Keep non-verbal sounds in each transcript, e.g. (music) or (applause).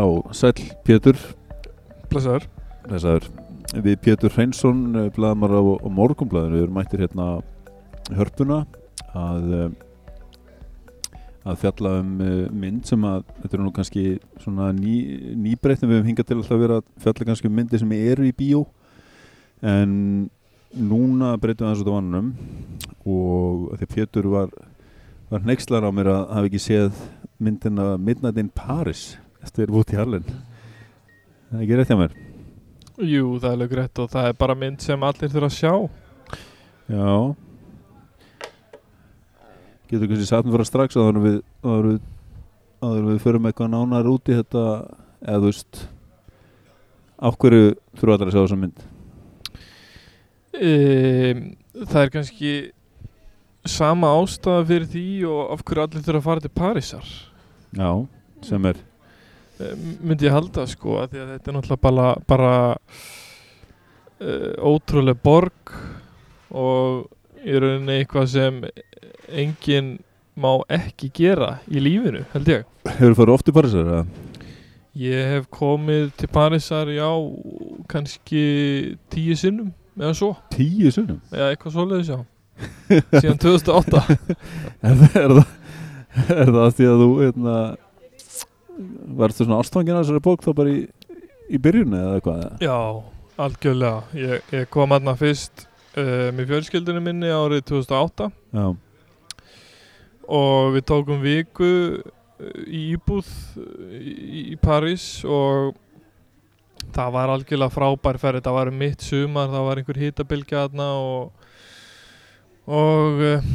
Já, sæl Pétur. Blessaður. Þessar, Við Pétur Hreinsson Blaðmar á, á morgunblæðinu Við erum mættir hérna hörpuna að eh, að fjalla um eh, mynd sem að þetta er nú kannski svona ný, nýbreytt en við hefum hingað til alltaf að vera að fjalla kannski um myndir sem eru í bíó. En núna breytum við aðeins út á vannum og að Pétur var var nexlar á mér að hafa ekki séð myndina Midnight in Paris eftir Woody Allen. Það er ekki rétt hjá mér? Jú, það er lög rétt og það er bara mynd sem allir þurfa að sjá. Já. Getur kannski mér fyrir strax áður en við áður en við, áður en við förum eitthvað nánar út í þetta eða þú veist á hverju þurfa allir að sjá þessa mynd? Um, Það er kannski sama ástæða fyrir því og af hverju allir þurfa að fara til Parísar. Já, sem er myndi ég halda sko að því að þetta er náttúrulega bara, bara uh, ótrúlega borg og í rauninni eitthvað sem enginn má ekki gera í lífinu held ég hefur farið oft í Parísar? Ég hef komið til Parísar, já, kannski tíu sinnum eða svo, tíu sunnum eða eitthvað svoleiðis, já. Síðan 2008. (laughs) er, það- er, það- er það því að þú hérna, varstu svona ástfangin að þessari bók þá bara í, í byrjun eða eitthvað? Já, algjörlega. Ég, ég kom aðna fyrst uh, með fjölskyldinu minni árið 2008 já, og við tókum viku uh, í íbúð í, í París og það var algjörlega frábær ferð, það var um mitt sumar, það var einhver hitabilgja aðna og og uh,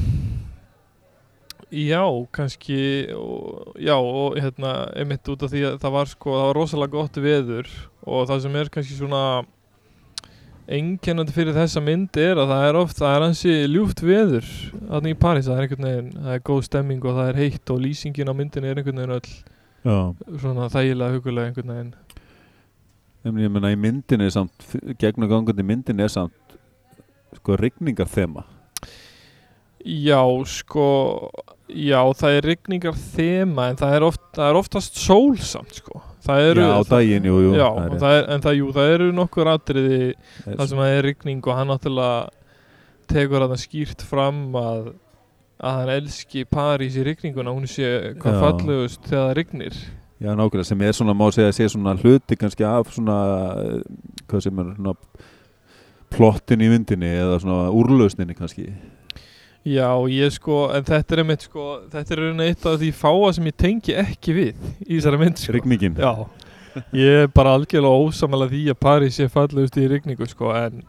já, kannski og, já, og hérna einmitt út af því að það var sko, það var rosalega gott veður og það sem er kannski svona einkennandi fyrir þessa mynd er að það er oft, það er hansi ljúft veður þannig í París, það er einhvern veginn það er góð stemming og það er heitt og lýsingin á myndin er einhvern veginn öll já. svona þægilega hugulega einhvern veginn. Ég meina í myndinni samt, gegnum gangandi myndinni er samt sko rigningar þema Já, sko já, það er rigningar þema en það er, oft, það er oftast sólsamt sko. Það eru, Já, á daginn, jú, jú já, það það er, en það, jú, það eru nokkur atriði þar sem það er rigning og hann náttúrulega tekur að það skýrt fram að að hann elski París í rigninguna hún sé hvað fallegust þegar það rignir. Já, nákvæmlega, sem er svona, má segja, sé svona hluti kannski af svona, eh, hvað sem er svona plottin í myndinni eða svona úrlausninni kannski Já, ég sko, en þetta er einmitt sko, þetta er raunin eitt af því fáa sem ég tengi ekki við í þessari mynd sko. Rigningin. Já, ég er bara algjörlega ósamalega því að París sé fallegust í rigningu sko, en,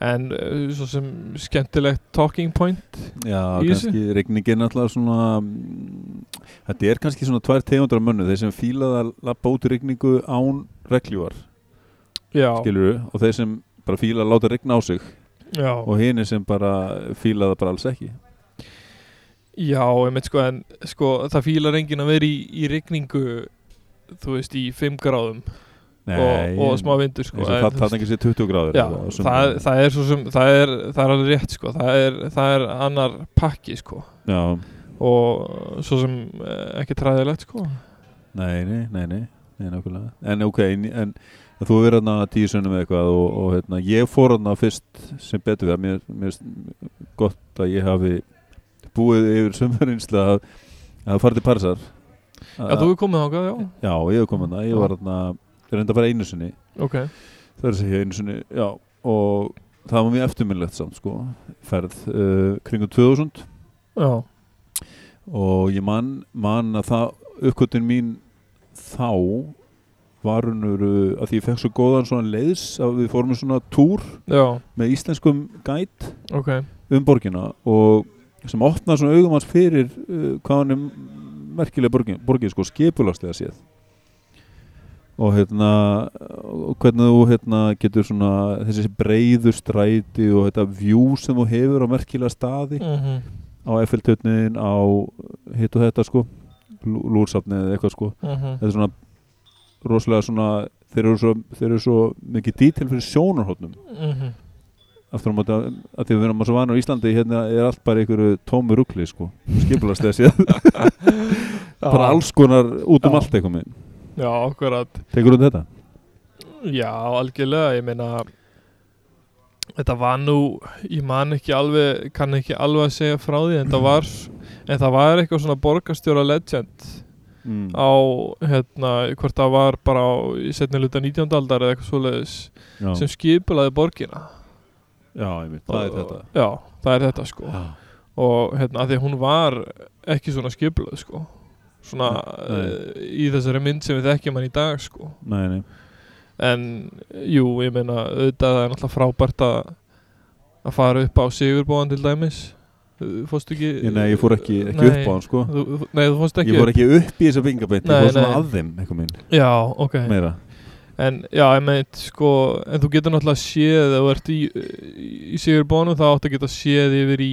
en uh, svo sem skemmtilegt talking point Já, kannski rigningin alltaf svona Þetta er kannski svona tvær tegundar af mönnu þeir sem fílaða að lappa út í rigningu án regljóar, Já, skilur og þeir sem bara fíla að láta rigna á sig já, og hini sem bara fíla það bara alls ekki. Já, einmitt sko, en sko, það fílar enginn að vera í, í rigningu, þú veist, í 5 gráðum og, og smá vindur sko, en það það 20 gráður Já, á það, sumrin. það er svo sem, það er, það er alveg rétt sko, það er, það er annar pakki sko. Já, og svo sem eh, ekki træðilegt sko. Nei, nei, nei, nei, nei. En ok, en, þú hefur verið hérna tíu sunnum eða eitthvað og, og hérna, ég fór hérna fyrst sem betur við, mér, mér finnst gott að ég hafi búið yfir sömurinsla að, að fara til Parísar. Já, þú er komið þákað, já, Já, ég hef komið hérna, ég var hérna reynda að fara einu sinni, ok. Það er að segja einu sinni já, og það var mjög eftirminnlegt samt sko, ferð uh, kringum 2000 Já, og ég man, man að það uppkvötin mín þá var húnur að því ég fekk svo góðan svona leiðs að við fórum svona túr já, með íslenskum gæt ok. um borgina og sem opnaði svona augum hans fyrir uh, hvað hann er merkilega borgin, borgin sko skipulastlega séð. Og hérna og hvernig þú hérna getur svona þessi breiðu stræti og þetta vjú sem þú hefur á merkilega staði mm á Eiffeltutnin á hitt og þetta sko lúrsafni eða eitthvað sko. Þetta er svona rosalega svona þeir eru svo, þeir eru svo mikið dítil fyrir sjónarhóttnum aftur á móti að, að því við erum svo vanur í Íslandi hérna er allt bara einhverju tómi ruggli sko. Skipulast þessi (laughs) (laughs) bara alls konar út um Já. allt eitthvað með Já, akkurat. Tekur þú þetta? Já, algjörlega, ég meina Þetta var nú ég man ekki alveg kann ekki alveg að segja frá því en það var, en það var eitthvað svona borgarstjóra legend Mm. á, hérna, hvort það var bara á, í setni luta 19. aldar eða eitthvað svoleiðis Já, sem skipulaði borgina. Já einmitt, það er þetta. Já, það er þetta sko. Já, og hérna, að því hún var ekki svona skipulað sko. Svona uh, í þessari mynd sem við þekkjum hann í dag sko. Nei, nei. En jú, ég meina auðvitað er náttúrulega frábært að að fara upp á Sigurbóðan til dæmis Þú fórst ekki ég, Nei, ég fór ekki, ekki Nei. upp á hann sko. Þú, Nei, þú fórst ekki Ég fór ekki upp í þessa bingabeint, ég fór svona að þeim eitthvað minn, Já, ok. Meira. En já, ég meint sko En þú getur náttúrulega séð Ef þú ert í, í Sigurbóðanum þá áttu að geta séð yfir í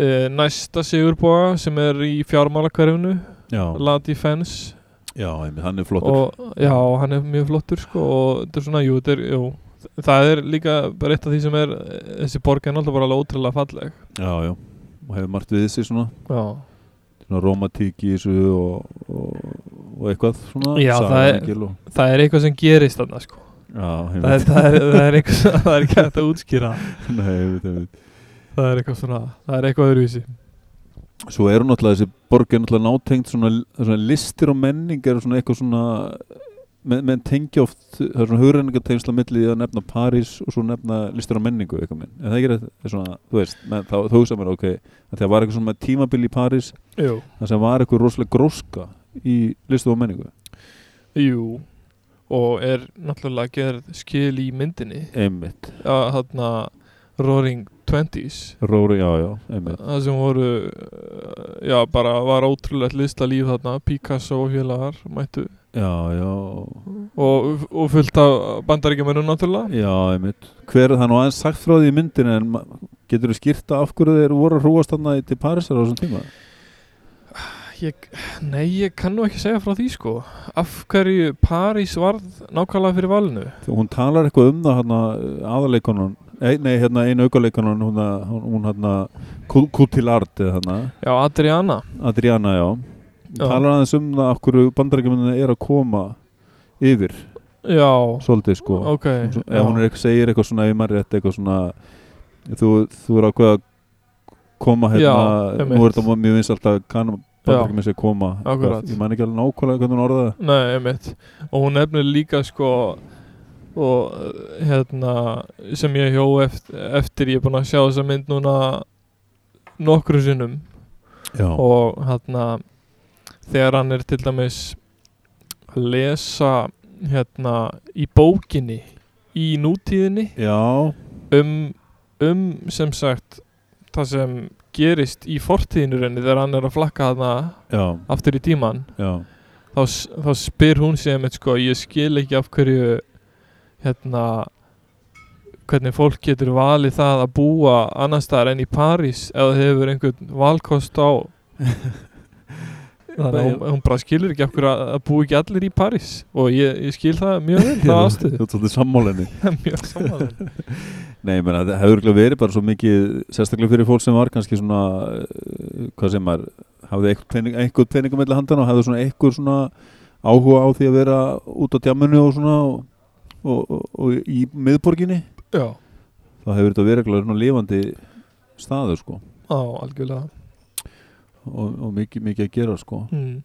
uh, næsta Sigurbóða sem er í fjármálakverfinu Já, La Defense. Já einmitt, hann er flottur. Og já, hann er mjög flottur sko og þetta er svona, jú, þetta er, jú það er líka bara eitt af því sem er þessi borg er náttúrulega bara ótrúlega falleg. Já, já, og hefur margt við sig svona. Já, svona romantík í þessu og, og, og eitthvað svona Já, það er- það er eitthvað sem gerist þarna sko. Já, það er, það er, það er eitthvað sem- það er ekki hægt að útskýra. (laughs) Nei, einmitt, einmitt. Það er eitthvað svona, það er eitthvað öðruvísi. Svo eru náttúrulega þessi borg er náttúrulega nátengt svona, svona listir og menning eru svona eitthvað svona menn men tengja oft, það er svona hugrenningatengsla milli í að nefna París og svo nefna listir og menningu eitthvað minn, en það er ekki svona, þú veist, þá, hugsa mér ok, að það var eitthvað svona tímabil í París það sem var eitthvað rosalega gróska í listum og menningu? Jú og er náttúrulega gerð skil í myndinni. Einmitt, að Roaring Twenties. Róri, já, já, einmitt. Það sem voru já, bara var ótrúlegt listalíf þarna. Picasso og félagar mættu já, já, og, og fullt af bandaríkjumennum náttúrulega? Já, einmitt. Hver, það er nú aðeins sagt frá því í myndinu en getur þú skýrta af hverju þeir voru að hrúast þarna til Parísar á þessum tíma? Ég, Nei, ég kann nú ekki segja frá því sko. Af hverju París varð nákvæmlega fyrir valinu? Hún talar eitthvað um það hérna aðaleikonan nei, hérna einu aukaleikonan hún, hérna Kutilard eða Já, Adriana. Adriana, Já. Talar aðeins um það af hverju bandarækjumennin er að koma yfir, Já, svolítið sko. Ok Hún- já. ef hún er eitthvað, segir eitthvað svona rétt eitthvað svona þú, þú er ákveð að koma hérna, nú er þetta mjög vins alltaf kann bandarækjumenn sé að koma. Ég man ekki alveg nákvæmlega hvernig hún orðaði. Nei, einmitt. Og hún nefnir líka sko og hérna sem ég hjó eftir, eftir ég er búinn að sjá þessa mynd núna nokkru sinnum. Já, og hérna þegar hann er til dæmis að lesa hérna í bókinni í nútíðinni. Já, um, um sem sagt það sem gerist í fortíðinu reyni þegar hann er að flakka þarna aftur í tíman já. Þá, þá spyr hún einmitt sko ég skil ekki af hverju hérna hvernig fólk getur valið það að búa annars staðar en í París það hefur einhvern valkost á (laughs) þannig að hún, bara skilur ekki af hverju að, búa ekki allir í París. Og ég, ég skil það mjög vel það (laughs) Þú aðstöðu ert svolítið sammálinni (laughs) mjög samanlega (laughs) Nei, ég meina, það hefur verið bara svo mikið sérstaklega fyrir fólk sem var kannski svona uh, hvað sem var hafði einhvern peningum meðlega handan og hafði svona einhver svona áhuga á því að vera út á djamminu og svona og, og, og, og í miðborginni. Já, þá hefur þetta verið eitthvað svona lifandi staður sko. Á, algjörlega og, og mikið, mikið að gera sko. Mm.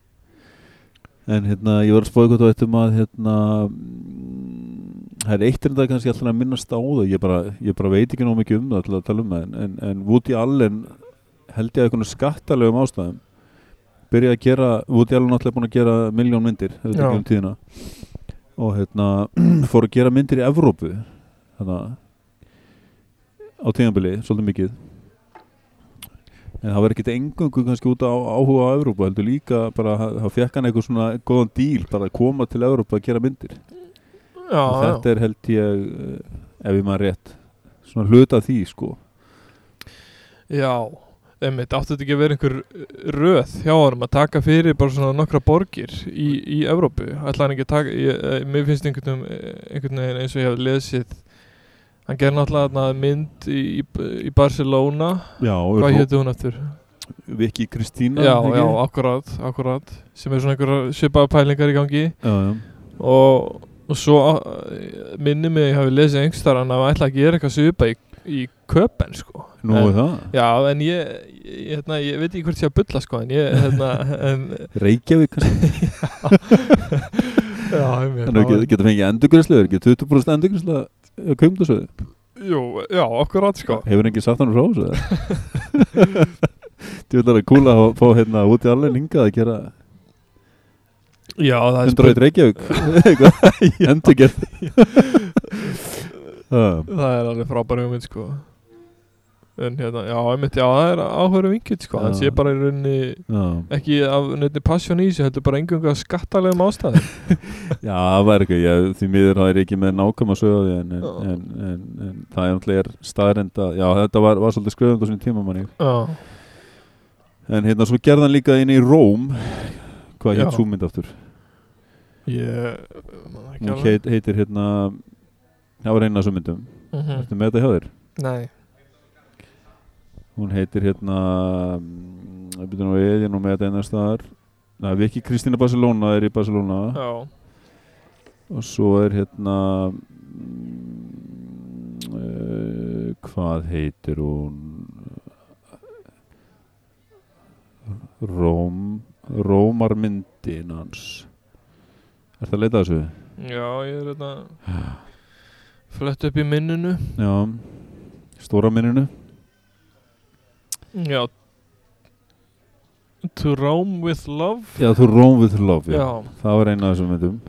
en hérna, ég var að spóða eitthvað um að hérna það er eitt er þetta kannski alltaf að minnast á það ég bara, ég bara veit ekki nóg mikið um það til að tala um það en, en, en Woody Allen held ég að einhvern skattalegum ástæðum byrjaði að gera, Woody Allen náttúrulega búin að gera miljón myndir, hefur þetta ekki um tíðina. Og hérna (clears throat) fór að gera myndir í Evrópu að á tíðanbili, svolítið mikið en það var ekkert engungu kannski út á áhuga á Evrópu heldur líka bara, það fekk hann eitthvað svona góðan díl bara að koma til Evrópu að gera myndir. Já, og já, þetta er held ég eh, ef ég maður rétt svona hluta því sko. Já einmitt, áttu þetta ekki að vera einhver röð hjá honum að taka fyrir bara svona nokkra borgir í, í Evrópu? Ætla hann ekki að taka, ég, eh, mér finnst einhvern veginn eins og ég hef lesið hann gerði náttúrulega mynd í, í, Barcelona. Já, hvað hétu hún eftir? Viki Kristína já, ekki? já, akkurat, akkurat. Sem er svona einhverja svipaða pælingar í gangi. Já, já. og, og svo minni mig að ég hafi lesið einhverstaðar að hann ætla að gera eitthvað svipa í, í köpen sko. Nú En- er það? Já, en ég, ég, hérna, ég veit ekki hvert ég að bulla sko en ég, hérna, (laughs) en Reykjavík kannski? (laughs) Já, einmitt, Þannig að geta, geta fengið endurgræslu Er ekki 20% endurgræslu svo Jú, já, akkurat sko. Hefur ekki sagt hann frá þessu (laughs) Þú vil að kúla að fá hérna út í alveg hingað að gera Já, það er 101 Reykjavík. (laughs) (laughs) Í endurgerð. Já, Það er alveg frábæri hugmynd sko En hérna, já, einmitt, já, það er áhverju vinkill sko Já. Það sé bara í rauninni já. ekki af nefnir passion í þessu heldur bara engunga skattalegum ástæðum (laughs) Já, það var ekki, ég, því miður það er ekki með nákvæm að sögja því en, en, Já. en, en, það er náttúrulega er staðrend að, já þetta var, var svolítið skrifund á sinni tíma manni Já, En hérna svo gerði hann líka inn í Róm Hvað Já. hétt svo mynd aftur? ég Hún heit, heitir hérna Það var eina af þessum myndum Mhm. Með þetta hjá þér? Nei, Hún heitir hérna mm, Það byrja nú við, er nú með þetta Það er Viki Kristína Barcelona er í Barcelona. Já, og svo er hérna uh, hvað heitir hún? Róm Rómarmyndin hans. Er það að leita að þessu? já, ég er hérna flett upp í minninu. Já Stóra minninu Já. To roam with love. Já, þú Rome with Love já. Já, Það var eina af þessum myndum.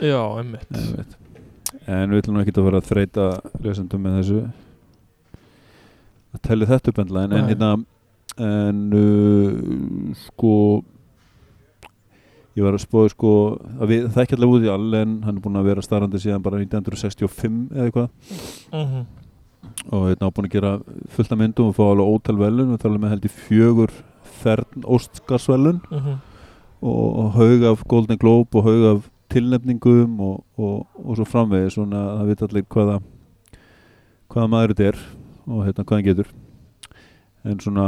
Já, einmitt. Einmitt. En við ætlum ekki að vera að þreita lesendum með þessu. Að telli þetta upp endla en, en hérna en uh, sko ég var að spóða sko að við þekkja allavega út í all en hann er búin að vera starrandi síðan bara 1965 eða eitthvað. Mhm. Og hérna á búin að gera fullt af myndum og fá alveg ótal velun og tala með held í fjögur fern Óskarsvelun Mhm. og, og haug af Golden Globe og haug af tilnefningum og, og, og svo framvegis. Svona að það vita allir hvaða hvaða maður þetta er og hérna hvað hann getur. En svona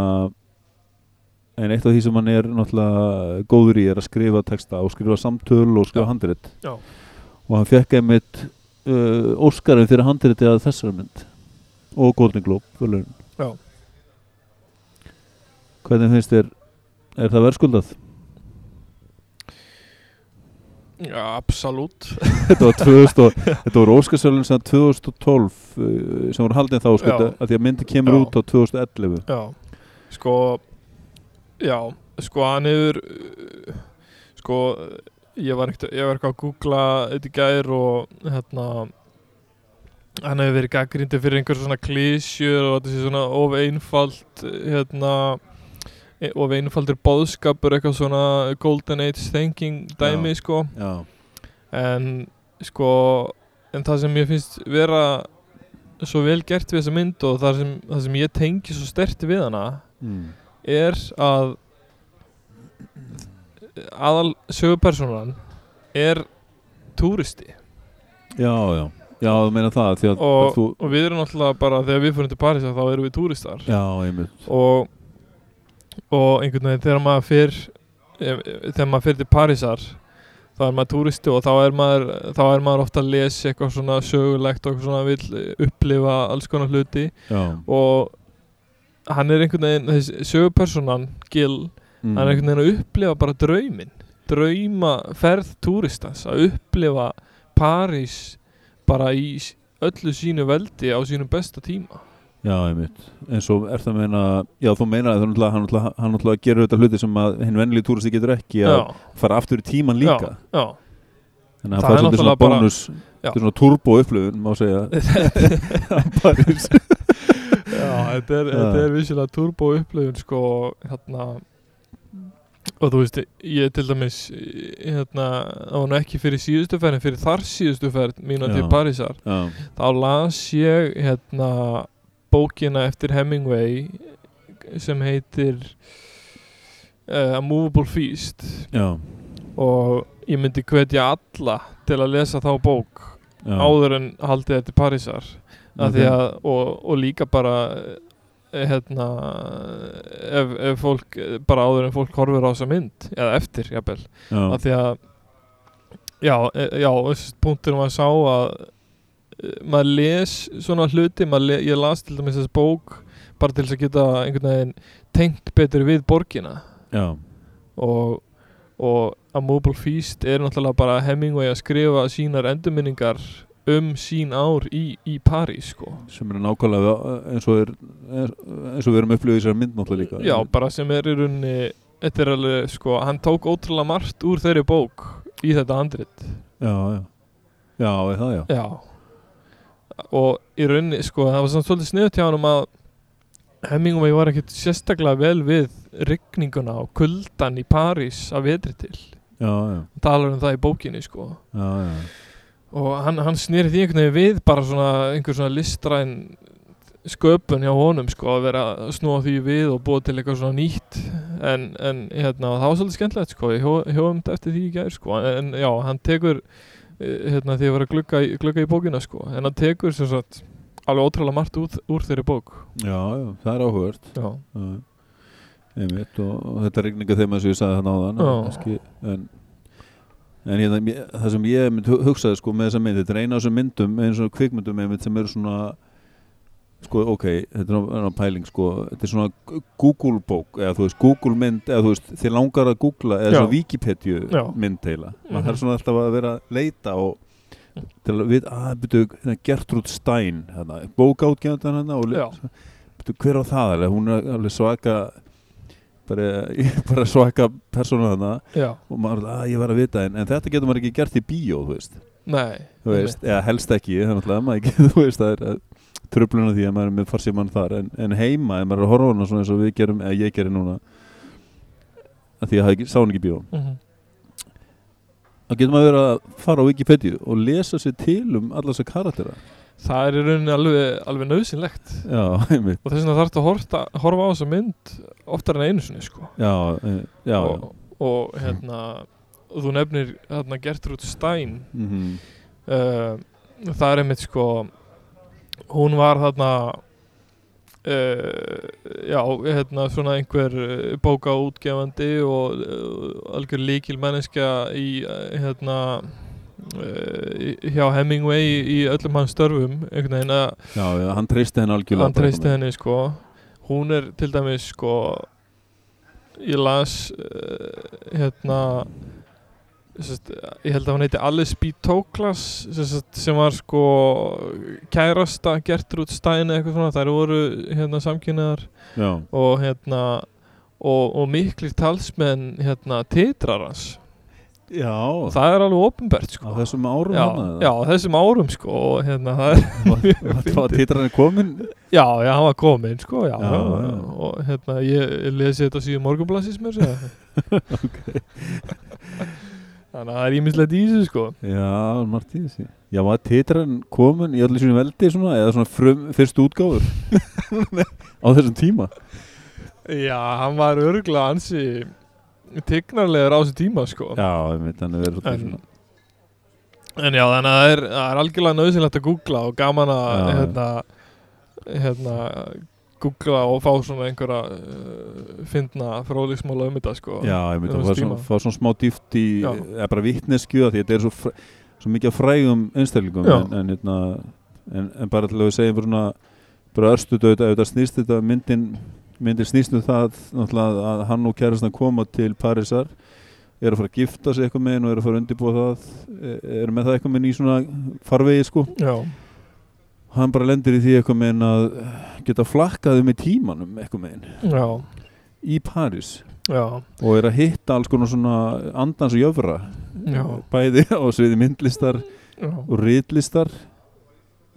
en eitt af því sem hann er náttúrulega góður í er að skrifa texta og skrifa samtöl og skrifa Já. og hann fekk einmitt uh, Óskarinn fyrir handriti að þessari mynd og Golden Globe hvernig finnst þér er það verðskuldað? Já, absolutt. (laughs) Þetta var 2000 og, (laughs) þetta voru Óskarsvölun sem 2012 uh, sem voru haldin þá sko, að því að myndi kemur Já. út á 2011 Já, sko Já, sko hann hefur uh, sko ég var eitthvað að googla í gær og hérna hann hefur verið gaggrindi fyrir einhver svona klísjur og sé svona of einfalt hérna e- of einfaldur boðskapur eitthvað svona golden age thinking dæmi sko. Já, en sko en það sem ég finnst vera svo vel gert við þessa mynd og það sem, það sem ég tengi svo stert við hana mm. er að aðal sögupersonan er túristi. Já, já já, þú meina það og, þú, og við erum náttúrulega bara þegar við fyrir til París þá erum við túristar. Já, einmitt. Og, og einhvern veginn þegar maður fyrir þegar maður fyrir til Parísar þá er maður túristi og þá er maður þá er maður ofta að lesa eitthvað svona sögulegt og eitthvað svona vill upplifa alls konar hluti. Já, og hann er einhvern veginn þessi sögupersonan Gil mm. hann er einhvern veginn að upplifa bara drauminn. Drauma ferð túristans að upplifa París bara í öllu sínu veldi á sínum besta tíma. Já, einmitt. Eins og er það að meina já, þú meina að hann náttúrulega- gerur þetta hluti sem að hinn venlið túristi getur ekki að fara aftur í tíman líka. já, já. þannig að Það er er svolítið svona bónus (laughs) Já. þetta er svona turbo upplöfun má segja. París Já, þetta er, er vissilega turbo upplifun sko hérna og þú veist, ég til dæmis hérna, það var nú ekki fyrir síðustu ferð en fyrir þar síðustu ferð mína til. Parísar já, þá las ég hérna bókina eftir Hemingway sem heitir uh, A Movable Feast já, og ég myndi hvetja alla til að lesa þá bók já. áður en haldið þetta Parísar Ok. okay. að, og, og líka bara hérna ef, ef fólk, bara áður en fólk horfir á þessa mynd, eða eftir jafnvel, af því að já, e, já, punktur maður sá að e, maður les svona hluti, le, ég las til dæmis þessi bók bara til þess að geta einhvern veginn tengt betur við borgina. Já, og, og A Mobile Feast er náttúrulega bara Hemingway að skrifa sínar endurminningar um sín ár í, í París sko. sem er nákvæmlega eins og, er, eins og við erum upplifið í þessari mynd náttúrulega líka. Já, bara sem er í rauninni þetta er alveg, sko, hann tók ótrúlega margt úr þeirri bók í þetta handrit já, já, já, það já. Já. Og í rauninni, sko, það var samt svolítið sniðut hjá hann að Hemingway var ekkert sérstaklega vel við rigninguna og kuldan í París að vetri til. Já, já, hann talar um það í bókinni, sko. Já, já. og hann, hann snýri því einhvern veginn við bara svona einhver svona listræn sköpun hjá honum sko að vera að snúa því við og búa til eitthvað svona nýtt. En, en hérna það var svolítið skemmtilegt sko ég hjó- hjóðum þetta eftir því í gær sko. En já hann tekur eh, hérna því að vera glugga, glugga í bókina sko. En hann tekur sem sagt alveg ótrúlega margt úr, úr þeirri bók. Já, já, það er Já, einmitt og, þetta rigninga þeim að ég sagði það náðan en en hérna, mér- það sem ég hugsaði sko með þessa mynd, þetta er eina af þessum myndum eins og kvikmyndum einmitt sem eru svona sko ok, þetta er ná pæling sko, þetta er svona Google bók eða þú veist Google mynd eða þú veist þið langar að googla eða svona Wikipedia Já. mynd heila, maður þarf svona alltaf að vera að leita og til að við, að byrju, hérna, Gertrúd Stein hérna, bókátgefndan hérna og byrju, hver á það? Alveg, hún er alveg svaka bara, (laughs) bara svaka persóna þarna já, og maður, að ég var að vita en, en þetta getur maður ekki gert í bíó þú veist, nei þú veist eða helst ekki, er náttúrulega maður ekki (laughs) þú veist, það er tröfluna því að maður er með farsímann þar. En, en heima, ef maður er að horfa hana svona eins og við gerum, eða ég gerir núna að því að það sá hann ekki bíó. Mm þá getur maður verið að fara á Wikipedia og lesa sér til um alla þessar karaktera. Það er í rauninni alveg, alveg nöðsynlegt já, (laughs) og þess vegna þarf þetta að horfa, horfa á þessa mynd oftar en einu sinni sko. Já, eh, já, og, og hérna þú nefnir hérna Gertrúd Stein. Mm uh, það er einmitt sko hún var þarna uh, já, hérna svona einhver uh, bókaútgefandi og uh, algjör líkil manneskja í hérna uh, hjá Hemingway í, í öllum hans störfum veginn að já, hann treysti henni algjörlega hann treysti henni sko. Hún er til dæmis sko ég las hérna ég held að hún heiti Alice B. Toklas sem var sko kærasta Gertrúd Stein eða eitthvað svona. Þær voru hérna samkynnaðar já, og hérna og, og miklir talsmenn hérna titrarans já, og það er alveg ofinbert á sko þessum árum já, hana, já, á þessum árum sko og hérna það er það (laughs) var titrar henni komin Já, já, hann var kominn sko, já, og hérna, ég lesi þetta síðan morgunblassis mér segja (laughs) Þannig að það er ímislegt í þessu sko. Já, margt í þessi já, titrar henni komin í allir svona veldi svona, eða svona frum, fyrstu útgáfur. (laughs) Á þessum tíma. Já, hann var örgulega ansi tignarlegur á þessu tíma sko. Já, ég veit hann er verið En- En já, þannig að það er, það er algjörlega nöðsynlegt að googla og gaman að hérna, hérna googla og fá svona einhverja uh, fyndna fróðleiksmála um þetta sko já, ég veit á hann þessum var svona, svona smá dýft í eða bara vittneskju að því þetta er svo, fr svo mikið frægum einstælingum en, en, hérna, en, en bara til að við segjum svona bara örstuð auðvitað, auðvitað snýst þetta myndin, myndin snýst um það að hann og kærastan koma til Parísar er að fara að gifta sig eitthvað með og er að fara að undirbúa það e- er með það eitthvað með í svona farvegi sko. Já, hann bara lendir í því eitthvað með að geta flakkaði með tímanum eitthvað með já, í París. Já, og er að hitta alls konar svona andans og jöfra. Já. bæði á sviði myndlistar og ritlistar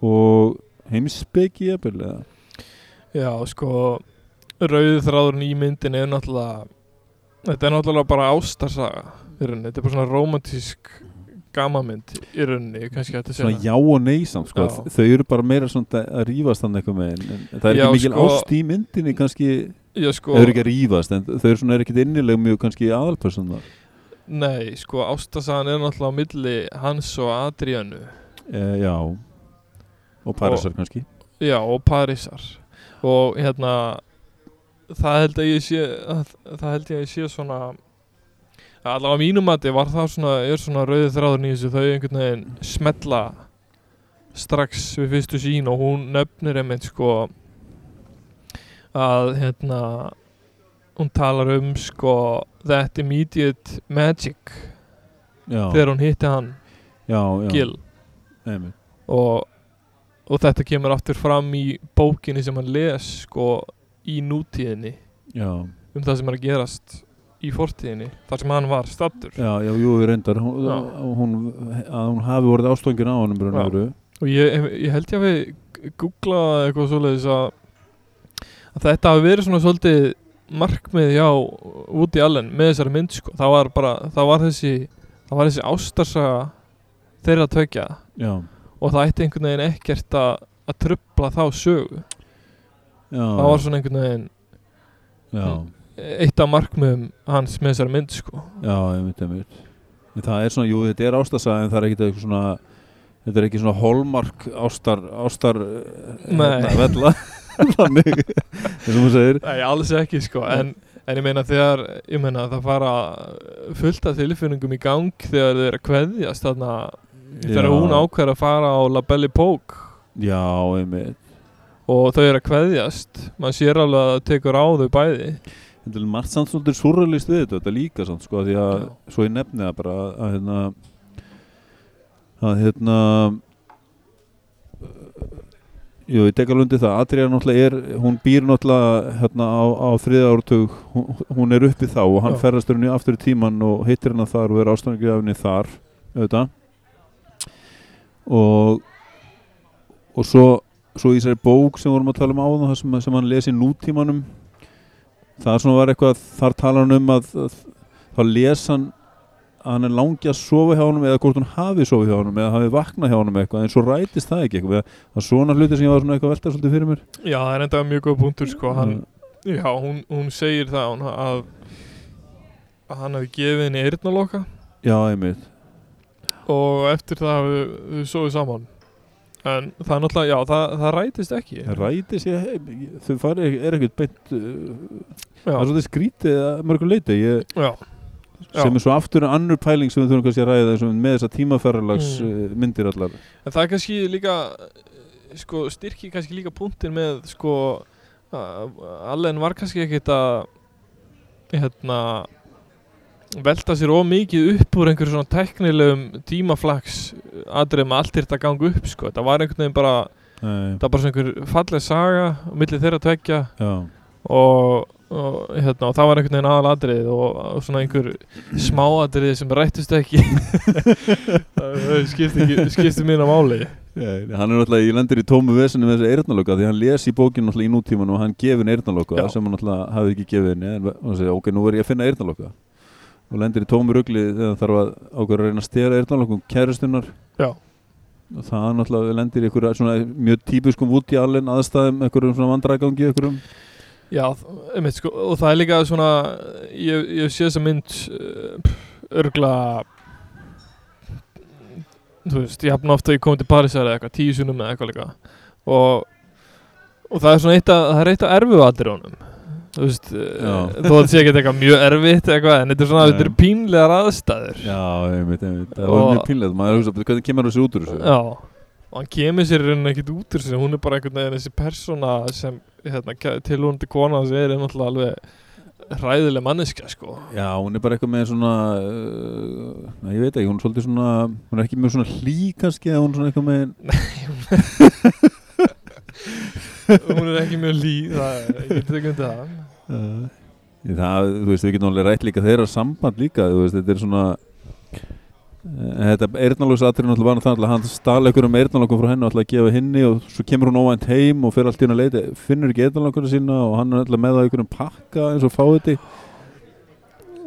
og jafnvel eða? Já, sko rauðu þráðurinn í myndin er náttúrulega þetta er náttúrulega bara ástarsaga þetta er bara svona romantísk gamamynd í rauninni kannski að svona segja já og nei samt sko. Já. þau eru bara meira svona að rífast hann eitthvað með en það er Já, ekki mikil sko- ást í myndinni kannski, Já, sko, þau eru ekki að rífast en þau eru svona er ekkit innilega mjög kannski aðalpersonar nei, sko ástarsagan er náttúrulega á milli hans og Adrianu e, já. Og Parísar kannski. Já, og Parísar. Og hérna það held að ég sé að, það held ég að ég sé svona allavega mínum mati var það svona er svona rauðið þráðurinn í þessu þau einhvern veginn smetla strax við fyrstu sín og hún nefnir einmitt sko að hérna hún talar um sko that immediate magic já, þegar hún hitti hann já, já, Gil. Og, og þetta kemur aftur fram í bókinni sem hann les sko í nútíðinni um það sem er að gerast í fortíðinni þar sem hann var stattur já, já, jú, við reyndar hún, Já. hún, að hún hafi voruð ástofngin á raun og Já. ég, ég held ég að við googlað eitthvað svoleiðis að, að þetta hafi verið svona svolítið markmið hjá Woody Allen með þessari mynd sko. það var bara, það var þessi það var þessi ástarsaga þeirra tvekja já, og það ætti einhvern veginn ekkert að, að trubla þá sögu. Já, það var svona einhvern veginn já, eitt af markmiðum hans með þessari mynd sko. já, einmitt, einmitt. En það er svona, jú, þetta er ástasaga en það er ekkit eitthvað svona þetta er ekki svona hólmark ástar ástar Nei. hérna, vella. (laughs) Þannig, og þú segir. Nei, alls ekki sko. En, en ég meina þegar ég meina það fara fullt af tilfinningum í gang þegar þeir eru að kveðjast þarna þegar hún ákveður að fara á La Belle Époque. Já, einmitt. Og þau eru að kveðjast. Maður sér alveg að það tekur á þau bæði Þetta er margt samt svolítið surrealist við þetta, þetta líka samt sko, því að, Já. svo ég nefni það bara að, hérna að hérna jú, ég tek alveg undir það Adriana náttúrulega er, hún býr náttúrulega hérna á, á þriða ártug hún, hún er uppi þá og hann Já. ferðast henni aftur í tíman og hittir henni þar og er henni þar auðvitað og og svo, svo í þessari bók sem vorum að tala um áðan það sem, sem hann lesi nútímanum það svona var eitthvað þar talar hann um að, að þá les hann að hann er langi að sofa hjá honum eða hvort hann hafi sofið hjá honum eða hafi vaknað hjá honum eitthvað en svo rætist það ekki eitthvað. Það er svona hluti sem ég var svona eitthvað að velta svolítið fyrir mér. Já, það er enda mjög góð punktur sko. Hann, Já, hún, hún segir það hún, að, að hann hafi gefið henni eyrnaloka. Já, einmitt. Og eftir það hafi sofið saman en það er náttúrulega, já, það, það rætist ekki. Það rætist ég þau fari, er ekkert beint uh, það er svolítið skrítið að mörgum leiti ég, sem er svo aftur annur pæling sem við þurfum kannski að ræða með þessa tímaferralags Mm. mm. myndir allar. En það er kannski líka sko, styrki kannski líka punktin með sko að Allen var kannski ekkit að hérna velta sér ómikið upp úr einhverjum svona teknilegum tímaflags aðrið með allt þetta ganga upp sko. þetta var einhvern veginn bara Nei, það var bara svona einhver falleg saga á milli þeirra tvekja og, og, hérna, og það var einhvern veginn aðal aðrið og, og svona einhver smá aðrið sem rættust ekki. (laughs) Það skipti, mín á máli. Nei, hann er náttúrulega, ég lendir í tómu vesenu með þessi eyrnaloka því hann les í bókinu náttúrulega í nútíman og hann gefur eyrnaloka Já. sem hann náttúrulega hafði ekki gefið henni en hann segir, ok, nú er ég að finna eyrnaloka og lendir í tómu rugli þegar hann þarf að ákveður að reyna að stela eyrnalokum kæristunnar Já. og það náttúrulega lendir í einhverja svona mjög típiskum Woody Allen aðstæðum einhverjum svona vandrægangi einhverjum. Já, einmitt, sko, og það er líka svona ég, ég sé þessa mynd uh, örgla þú veist, ég hafði ofta að ég kom til Parísar eða eitthvað, tíu sunum eða eitthvað líka. Og, og það er svona eitt að það er eitt að erfu aðrir honum þú veist, uh, þó að það sé ekki eitthvað mjög erfitt eitthvað, en þetta er svona, þetta eru pínlegar aðstæður. Já, einmitt, einmitt, það var mjög pínlega maður hugsa, hvernig kemur þessi út úr þessu? Já, og hann kemur sér rauninni ekkit út úr þessu, hún er bara einhvern veginn þessi persóna sem hérna, tilhúndi kona hans er náttúrulega alveg hræðileg manneskja sko. Já, hún er bara eitthvað með svona uh, na, ég veit ekki, hún er svolítið svona hún er ekki með svona hlý kannski eða hún er svona eitthvað með (laughs) hún er ekki mjög lí það er, ég get ekki undir það uh, það, þú veist, við getum alveg rætt líka þeirra samband líka, þú veist, þetta er svona uh, þetta eyrnalóksatrið náttúrulega var náttúrulega hann stala ykkur um eyrnalókum frá henni og ætlaði að gefa henni og svo kemur hún óvænt heim og fer allt í hún að leita finnur ekki eyrnalókuna sína og hann er alltaf með það ykkur um pakka eins og fáiði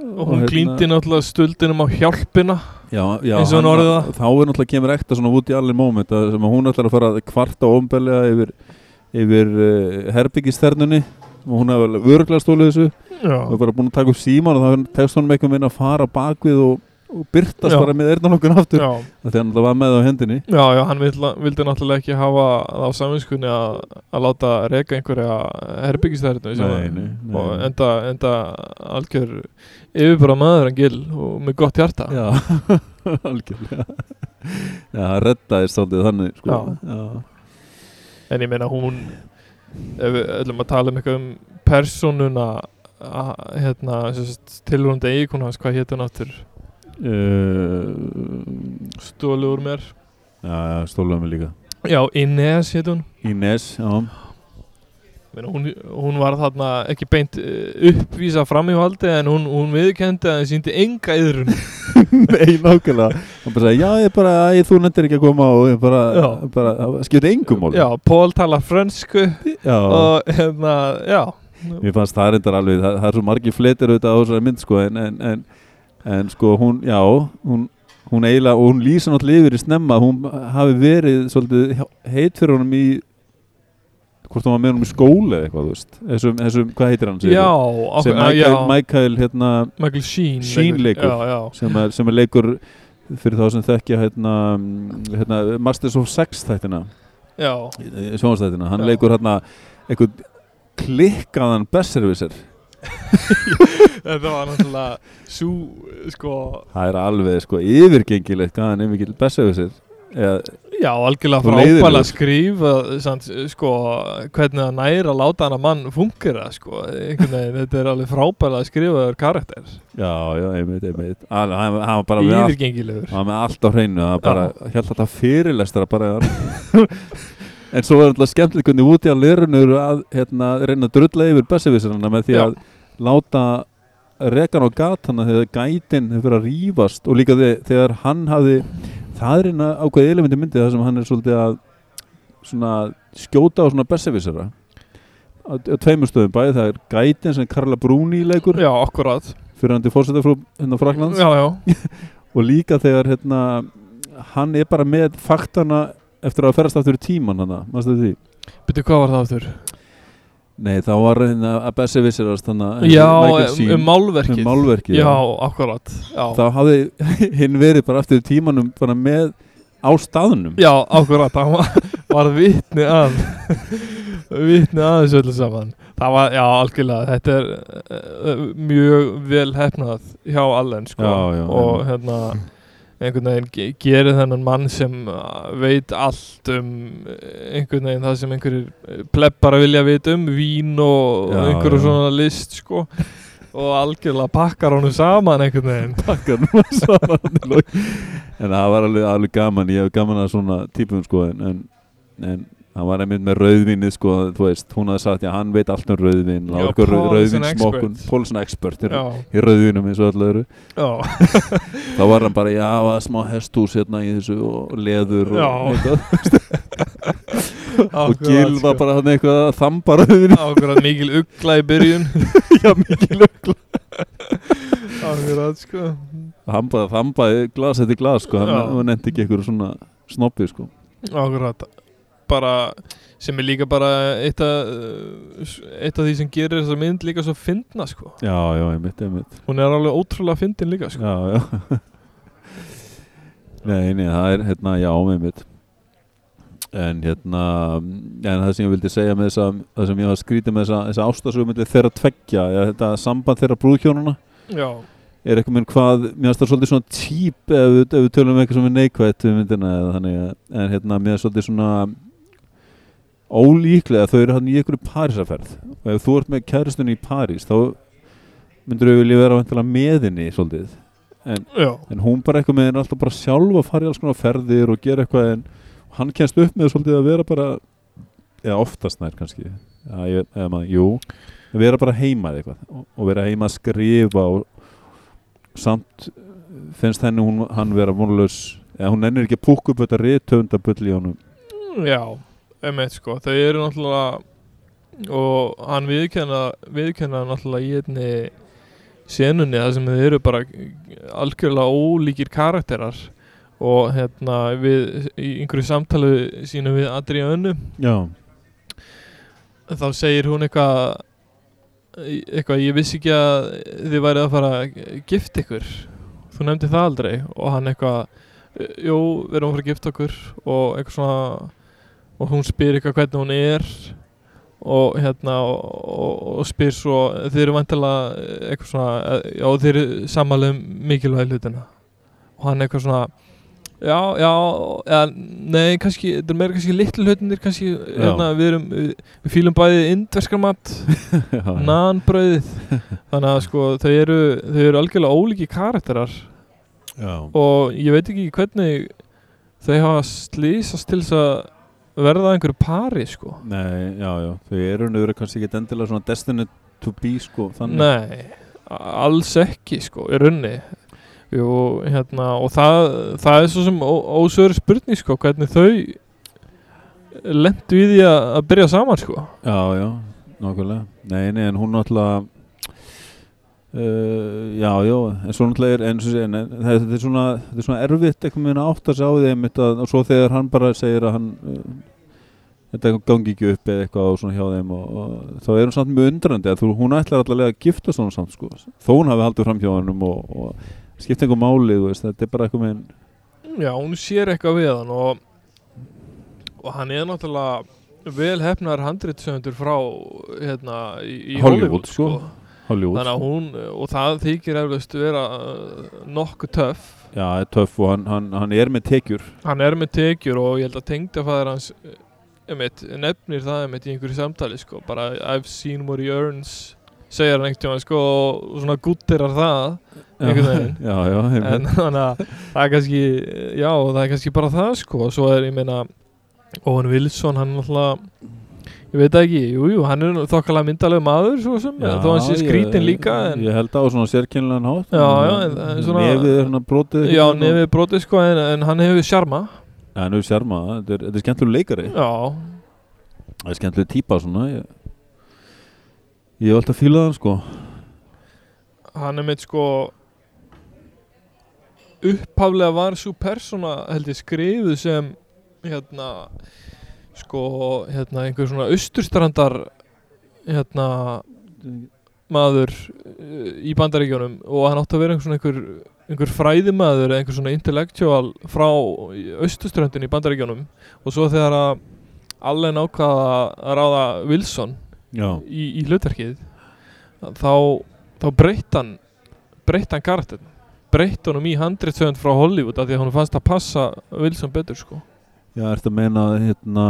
og hún glýndi náttúrulega stuldinum á hjálpina. Já, já, Eins og hann- orðið það. þá er náttúrulega kemur ekta svona út í allir moment að, hún ætlar að fara kvarta óumbelega yfir, yfir uh, herbyggisþernunni hún hefur örglega stólið þessu. Já, og er bara búin að taka upp síman og þá tekst honum eitthvað minna að fara bakvið og, og byrtast Já. bara með eyrnalokun aftur. Já, það þegar hann alltaf var með það á hendinni. Já, já, hann vildi, vildi náttúrulega ekki hafa það á saminskunni að, að láta reka einhverja herbyggistærinu og enda, enda algjör yfirbara maður en Gil og með gott hjarta. Já, (laughs) algjörlega. Já, það reddaði svolítið þannig sko. Já. en ég meina hún ef við ætlum að tala um eitthvað um persónuna að, hérna, tilvonandi eiginkona hans, hvað hétt hann aftur? Uh, stólu úr mér. Já, já, stólaði mig líka. Já, Inés hétt hún. Inés, já hún, hún var þarna ekki beint uh, uppvísa framhjóhaldi en hún, hún viðkendi að það síndi enga yðrun (laughs) Nei, nákvæmlega. Hann bara sagði, já, ég bara, æ, þú nendir ekki að koma og ég bara, bara skipti engum mál já, Pól tala frönsku já. og hérna, já. Mér fannst það reyndar alveg, það, það er svo margi fletir auðvitað á þessari mynd sko en, en, en, en sko hún, já, hún, hún eiginlega, og hún lýsa náttúrulega yfir í snemma, hún hafi verið svolítið heit fyrir honum í, hvort hún var með honum í skóla eða eitthvað, þessum, þessum, hvað heitir hann? já, sem ákveð, já, Michael, Michael hérna, Michael Sheen Sheen leikur. já, já, sem, er, sem er leikur fyrir þá sem þekkja hérna, hérna Masters of Sex þættina. Sjónastættina, hann leikur hérna einhvern klikkaðan besservisser (laughs) þetta var náttúrulega svo, sko það er alveg sko yfirgengilegt hvað hann er mikil besservisser eða, já, algjörlega Og frábæla samt, sko, hvernig það næra að láta hann að mann fungera, sko þetta er alveg frábæla skrifaður karakter. Já, já, einmitt, einmitt. Hann, hann var bara yfirgengilegur. hann var með allt á hreinu held þetta fyrirlestra bara (laughs) en svo er alltaf skemmtilegt hvernig úti á lirunur að hérna, reyna að drulla yfir besservisserna með því Já. að láta rekan á gatana þegar gætin hefur verið að rífast og líka þegar hann hafði það er eina ákveðið elementi myndið þar sem hann er svolítið að svona skjóta á svona besservissera á, á tveimur stöðum bæði það er gætin sem Karla Bruni leikur já, akkurat fyrir hann til fórsettar frá hérna Fraklands já, já, (laughs) og líka þegar hérna hann er bara með faktana eftir að ferast aftur í tíman hann mannstu því? byrju hvað var það aftur? Nei, þá var hérna að Bessi Vissirast já, um, um málverkið. Um málverkið já, akkurat já. þá hafði (laughs) hinn verið bara aftur í tímanum bara með á staðnum. Já, ákveðrat, hann var, var vitni að vitni að þessu öllu saman. Það var, já, algjörlega þetta er uh, mjög vel hefnað hjá Allen, sko. Já, og hérna einhvern veginn ge gerir þennan mann sem uh, veit allt um uh, einhvern veginn það sem einhverjir plebbara vilja vita um, vín og Já, einhverju já. svona list, sko. Og algjörlega pakkar honum saman einhvern veginn. (laughs) Takkar nú saman (laughs) en það var alveg, alveg gaman. Ég hef gaman að svona típum sko en, en hann var einmitt með rauðvinni sko, þú veist, hún hafði sagt já, hann veit allt um rauðvin, rauðvinsmokkun. Pólsson expert. Er, Já, í rauðvinum eins og eru já, (laughs) þá var hann bara, já, að smá hestús hérna í þessu og leður og, (laughs) og Gil var sko. bara hann eitthvað að þamba rauðvinu Akkurat mikil ugla í byrjun. (laughs) Já, mikið lögla Akkurat sko. Hann bara þambaði glas eftir glas sko, hann, nefndi ekki eitthvað svona snoppi sko. Akkurat Bara sem er líka bara eitt af eitt af því sem gerir þessa mynd líka svo fyndna sko. Já, já, einmitt, einmitt. Hún er alveg ótrúlega fyndin líka sko. Já, já. Nei, nei, það er hérna, já, með mitt En hérna En það sem ég vildi segja með þessa Það sem ég var skrítið með þessa, þessa ástasugmyndi þeirra tveggja, ja, þetta samband þeirra brúðhjónuna Já, er eitthvað minn hvað, mér finnst það svolítið svona típ ef, ef við tölum um eitthvað sem er neikvætt við myndina eða þannig að- en hérna mér er svolítið svona ólíklega þau eru hann í einhverju Parísaferð og ef þú ert með kæristunni í París þá myndur þau vilja vera meðinni svolítið. En, en hún bara eitthvað með henni alltaf bara sjálf að fara í alls konar ferðir og gera eitthvað en hann kemst upp með svolítið að vera bara eða oftast nær kannski ég, eða maður, jú að vera bara heima eða eitthvað og, og vera heima að skrifa og samt finnst henni hún, hann vera vonlaus eða hún ennir ekki að púkka upp þetta rithöfundabull í honum. Já Emmett sko, þau eru náttúrulega og hann viðkenna viðkenna náttúrulega í einni senunni þar sem þau eru bara algjörlega ólíkir karakterar. Og hérna við í einhverju samtali sínu við Adriánu já, þá segir hún eitthvað eitthvað, ég vissi ekki að þið værið að fara að gifta ykkur. Þú nefndi það aldrei. Og hann eitthvað "Eh, jú, við erum að fara að gifta okkur. Og eitthvað svona og hún spyr eitthvað hvernig hún er. Og hérna og, og, og spyr svo þeir eru vantilega eitthvað svona eh, já þeir eru samanlega um mikilvægi hlutina. Og hann eitthvað svona já, já, eða, nei kannski, þetta er meira kannski litlu hlutinir kannski, hérna, við erum við, við fýlum bæði indverskar mat (laughs) já, já. nanbröðið þannig að sko þau eru, þau eru algjörlega ólíki karakterar. Já. og ég veit ekki hvernig þau hafa slýsast til þess að verða einhverju pari sko. Nei, já, já, þau eru nöður kannski ekki endilega svona destined to be sko, þannig. Nei, alls ekki sko, í runni Jú, hérna, og það, það er svo sem ó- ósögur spurning sko, hvernig þau lendu í því að, byrja saman sko. Já, já, nákvæmlega. Nei, nei, en hún náttúrulega uh, Já, já En svo náttúrulega er, eins og segja nei, það, þetta, er svona, er svona erfitt eitthvað með að átta sig á því einmitt að, og svo þegar hann bara segir að hann uh, þetta gangi ekki upp eða eitthvað og svona hjá þeim og, og þá er hún samt mjög undrandi að þú, hún ætlar allavega að gifta svona samt sko þó hún hafi haldið fram hjá hannum og, og skipta einhver máli, þú veist, þetta er bara eitthvað með Já, hún sér eitthvað við hann og, og hann er náttúrulega vel hefnar handritsöndur frá hérna í, í Hollywood, Hollywood, sko. Hollywood Þannig að hún, og það þykir eflaust vera uh, nokkuð töff. Já, það er töff og hann, hann, hann er með tekjur. Hann er með tekjur og ég held að tengdafæður hans einmitt, nefnir það einmitt í einhverju samtali sko, bara I've seen what he earns segir hann einhvern tíma sko og svona guttirar það einhvern veginn. (laughs) Já, já, en þannig að það er kannski já, það er kannski bara það sko. Og svo er, ég meina, Owen Wilson hann er náttúrulega ég veit ekki, jú, jú, hann er þokkalega myndalega maður svo sem, Já, þó hann sé skrítin líka en, Ég held á svona sérkynlegan hátt Já, já, en er svona- Nefið er svona brotið já, nefið brotið sko en, en hann hefur sjarma. Já, hann hefur sjarma, þetta er, er skemmtileg leikari. Já, Það er skemmtileg típa svona Ég, ég hef alltaf fílað hann sko. Hann er með sko upphaflega var svo persóna held ég skrifuð sem hérna sko hérna einhver svona austurstrandar hérna maður uh, í bandaríkjónum og hann átti að vera einhver svona einhver, einhver fræðimaður eða einhver svona intellectual frá austurströndin í bandaríkjónum og svo þegar að allen ákvaða að ráða Wilson Já, í, í hlutverkið þá, þá breytt hann breytt hann karakter breytt honum í handritsönd frá Hollywood af því að hann fannst að passa Wilson betur sko já, ertu að meina hérna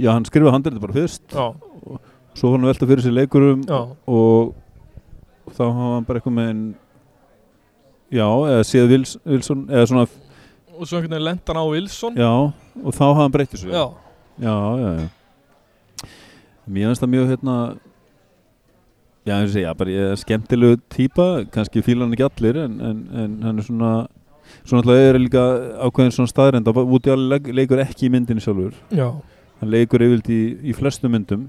Já, hann skrifaði handrið bara fyrst. Já, Svo var hann velta fyrir sér leikurum já, og þá hafa hann bara eitthvað með en Já, eða séð Vils, Vilson eða svona, og svo einhvern veginn lent hann á Wilson. Já og þá hafa hann breytt þessu. Já, Já, já, já. Mér finnst það mjög hérna Já, eins og segja, bara ég er skemmtilegu típa kannski fíla hann ekki allir en, en, en hann er svona Svo náttúrulega er líka ákveðin svona staðrend að Woody Allen leik- leikur ekki í myndinni sjálfur. Já, Hann leikur yfirlt í, í flestum myndum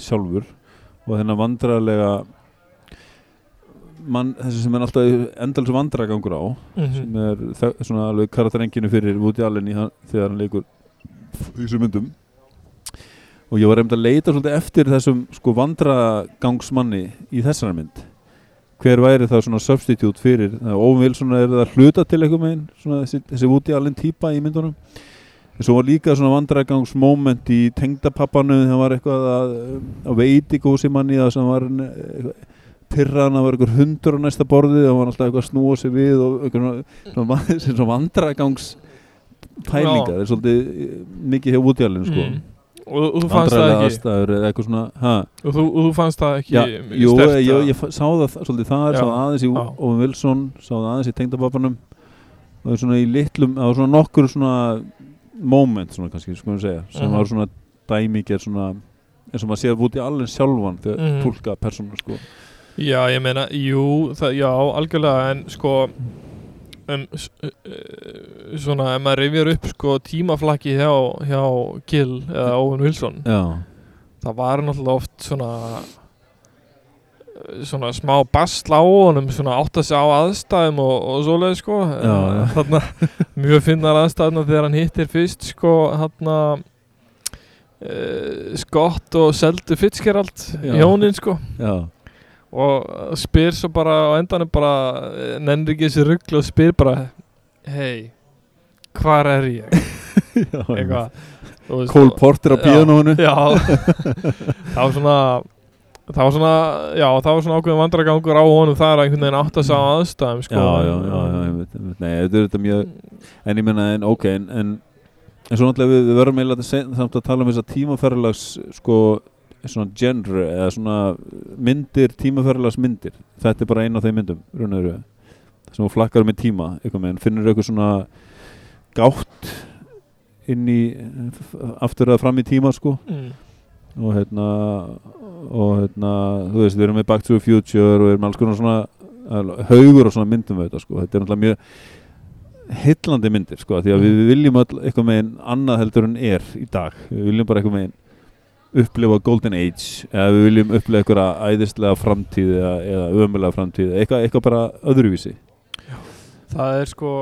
sjálfur. Og þennan vandrarlega mann, þessi sem er alltaf endalins vandragangur á mhm, sem er svona alveg karakterenginu fyrir Woody Allen hann- þegar hann leikur í þessum myndum. Og ég var reynd að leita svolítið eftir þessum sko vandragangsmanni í þessari mynd hver væri það svona substitute fyrir? Óvin Wilson er það að hluta til eitthvað svona þessi, þessi Woody Allen típa í myndunum. En svo var líka svona vandragangsmoment í tengdapappanum þegar var eitthvað að, að veitikósi manni það sem var eitthvað pyrraðan að vera einhver hundur á næsta borði hann var alltaf eitthvað að snúa sig við og einhver svona, (laughs) vandragangs pælingar, það er svolítið eh, mikið hjá Allen sko. Mm. Og, þú fannst það ekki svona og þú, og þú fannst það ekki já, jú, sterkt, ég, ég, fa- sá það svolítið þar, Já, sá það aðeins í. Owen Wilson, sá það aðeins í tengdapappanum og svona í litlum, það var svona nokkur svona moment svona kannski, sko við segja sem Mhm. var svona dæmiger svona eins og maður séð Woody Allen sjálfan þegar Mhm. tólka persónu sko Já, ég meina, jú, það, já, algjörlega, en sko, uh, svona, ef maður rifjar upp sko tímaflakki hjá, hjá Gill eða Owen Wilson, já, það var náttúrulega oft svona, uh, svona smá basla á honum, svona átt að segja á aðstæðum og, og svoleið, sko, Já, já. þarna, mjög finnar aðstæðuna þegar hann hittir fyrst, sko, þarna, uh, Scott og Seldu Fitzgerald, Já. hjónin, sko, já, og spyr svo bara á endanum bara nennir ekki þessi rugglu og spyr bara hei, hvar er ég? (laughs) Eitthvað Cole Porter á Já. píanóinu. (laughs) Já, það var svona það var svona, já, það var svona ákveðin vandragangur á honum þar að einhvern veginn átt að sá aðstæðum sko. já, já, já, já, ég veit, nei, þetta er þetta mjög en ég menna, en ok, en, en en svo náttúrulega við, við verðum eiginlega að samt að tala um þessa tímaferðalags sko, svona genre eða svona myndir, tímaferðalags myndir þetta er bara einn af þeim myndum raun og veru, sem flakkar með tíma eitthvað með, finnur eitthvað svona gátt inn í aftur eða fram í tíma sko. Mm. og hérna og hérna, þú veist, við erum með Back to the Future og við erum alls konar svona haugur og svona myndum við þetta sko. Þetta er náttúrulega mjög heillandi myndir sko því að við viljum öll eitthvað meginn annað heldur en er í dag. Við viljum bara eitthvað meginn upplifa Golden Age? Eða við viljum upplifa eitthvað æðislega framtíð eða, eða ömulega framtíð? Eitthvað, eitthvað bara öðruvísi? Það er sko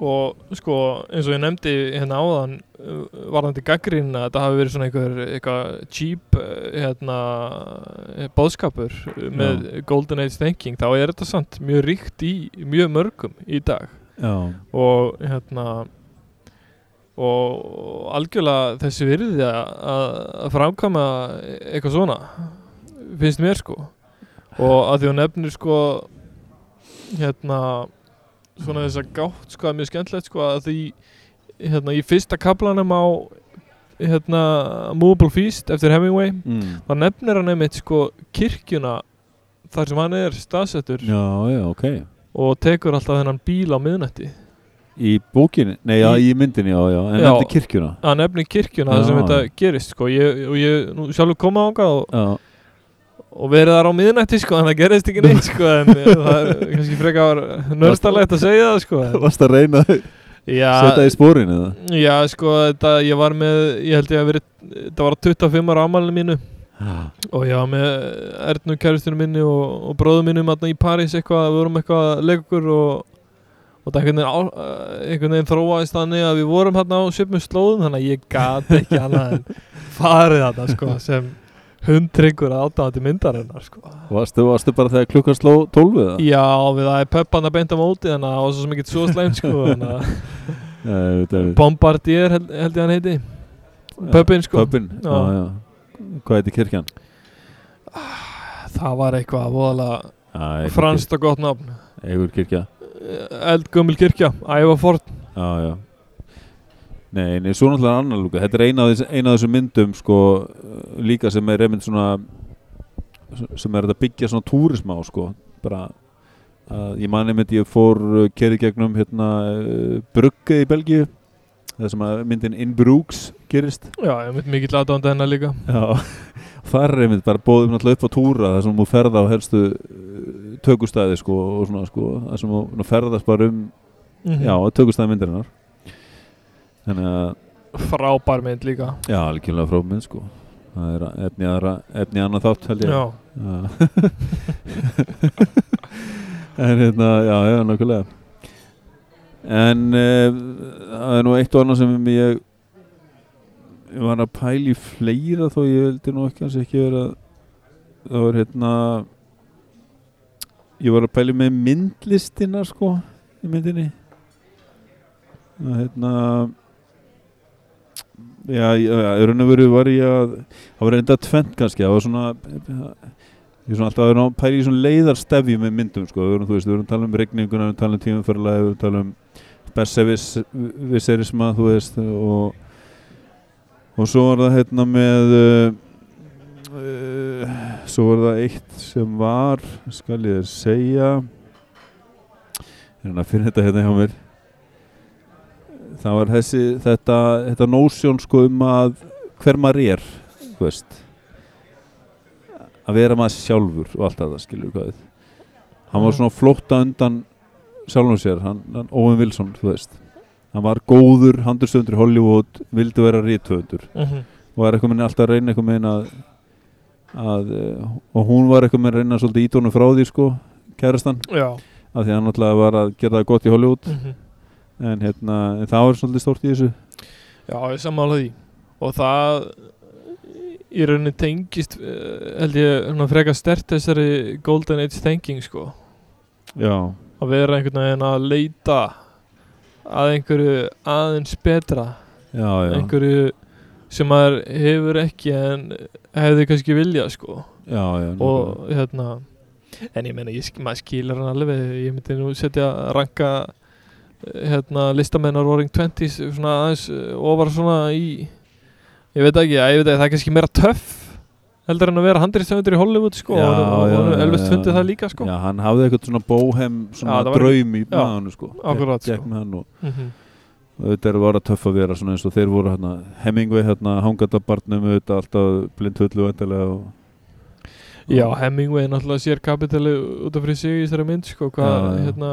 og sko eins og ég nefndi hérna áðan uh, varðandi gaggrín að þetta hafi verið svona einhver eitthvað cheap uh, hérna boðskapur með Golden Age thinking þá er þetta samt mjög ríkt í mjög mörgum í dag. Já, og hérna og algjörlega þessi virði að, að framkama eitthvað svona finnst mér sko. Og að því hún nefnir sko hérna svona þess að gátt sko að mjög skemmtilegt sko að því hérna í fyrsta kaplanum á hérna Movable Feast eftir Hemingway mm. þá nefnir hann einmitt sko kirkjuna þar sem hann er staðsettur já, já, ok. og tekur alltaf þennan bíl á miðnætti í bókinni, nei, já, Í- í myndinni, já, já. En Já. nefndi kirkjuna. Að nefni kirkjuna þar sem Já. þetta gerist sko. Ég, og ég nú sjálfur koma ánga og, já, og verið þar á miðnætti sko en það gerist ekki neitt sko en (laughs) það er kannski frekar nörstalegt að segja það sko en, varst að reyna að já, setja í spórin eða? Já sko þetta ég var með ég held ég að verið þetta var á 25 ára ámælinu mínu. Og ég var með Ernu kæristinu minni og, og bróðu þarna í París eitthvað við vorum eitthvað okkur og og það einhvern veginn, á, eh, einhvern veginn þróaðist þannig að við vorum hérna á svipum slóðum þannig að ég gat ekki annað en farið þarna sko (laughs) sem hundringur að átáðandi myndarinnar sko. varstu, varstu bara þegar klukkan sló 12 eða? Já, við það er pöppan að beinta móti þannig að það var svo ekki svo slæmt sko (laughs) Bombardier held, held ég hann heiti Pöppin sko Pöppin, já, Já. já Hvað heitir kirkjan? Það var eitthvað voðalega franskt og gott nafn Eigur kirkja Eldgömmil kirkja, Æva Ford Já, já. Nei, nei, svo náttúrulega annar lúka. Þetta er eina af, eina af þessum myndum sko, uh, líka sem er einmitt svona sem er að byggja svona túrisma á sko, bara að ég man einmitt ég fór uh, kerið gegnum hérna uh, Brugge í Belgíu. Það sem að myndin In Bruges gerist. Já, ég mynd mikill aðdánda hennar líka. Já, (laughs) þar er einmitt bara bóðum náttúrulega upp á túra þar sem þú ferða á helstu tökustæði sko og svona sko þar sem þú ferðast bara um Mhm. já, tökustæði myndirinnar þannig að Frábær mynd líka. Já, algjörlega frá mynd sko. Það er efni aðra efni annað þátt held ég. Já, (laughs) en hérna, já, já, nákvæmlega. En uh, það er nú eitt og annað sem ég ég var að pæla í fleira þó ég vildi nú ekki ekki vera það var hérna ég var að pæla með myndlistina sko í myndinni. Og hérna já, í raun og veru var ég að það var reynda tvent kannski. Það var svona ég er svona alltaf að pæla í svona leiðarstefju með myndum sko, við erum, þú veist, við erum að tala um regninguna, við erum að tala um tímaförlega, við erum að tala um bessevisserisma, þú veist og og svo var það hérna með uh, uh, svo var það eitt sem var skal ég þér segja hérna fyrir þetta hérna hjá mér? Það var þessi þetta, þetta nósjón sko um að hver maður er veist. Að vera maður sjálfur og allt það skilur hvað hann var svona flótta undan sjálfum sér, hann, hann Owen Wilson þú veist, hann var góður handurstöfundur í Hollywood, vildi vera rítvöndur mhm, og er eitthvað með alltaf að reyna eitthvað með að, að eh, og hún var eitthvað með að reyna svolítið ídónu frá því sko, kærastan já. Af því hann náttúrulega var að gera það gott í Hollywood. Mhm. en hérna, en það var svolítið stórt í þessu. Já, ég sammála því. Og það í rauninni tengist uh, held ég frekar stert þessari Golden Age thinking sko. Já, að vera einhvern veginn að leita að einhverju aðeins betra. Já, já, einhverju sem maður hefur ekki en hefði kannski viljað sko. Já, já og hérna en ég meina, ég, maður skilur hann alveg. Ég myndi nú setja ranka hérna listamennar Roaring Twenties svona aðeins eh, ofar svona í ég veit ekki, ég veit ekki, það er kannski meira töff heldur en að vera handriðstöfundur í Hollywood sko. Já, og já. fundið það líka sko. Já, hann hafði eitthvað svona bóhem svona draum í Já, maðanu sko. akkurat, Gekk sko. með hann og mm og auðvitað er að vera töff að vera svona eins og þeir voru hérna Hemingway hérna hangatabarnum auðvitað alltaf blindfullu vendilega og Já, Hemingway náttúrulega sér kapitali út af fyrir sig í þessari mynd sko, hvað, já. hérna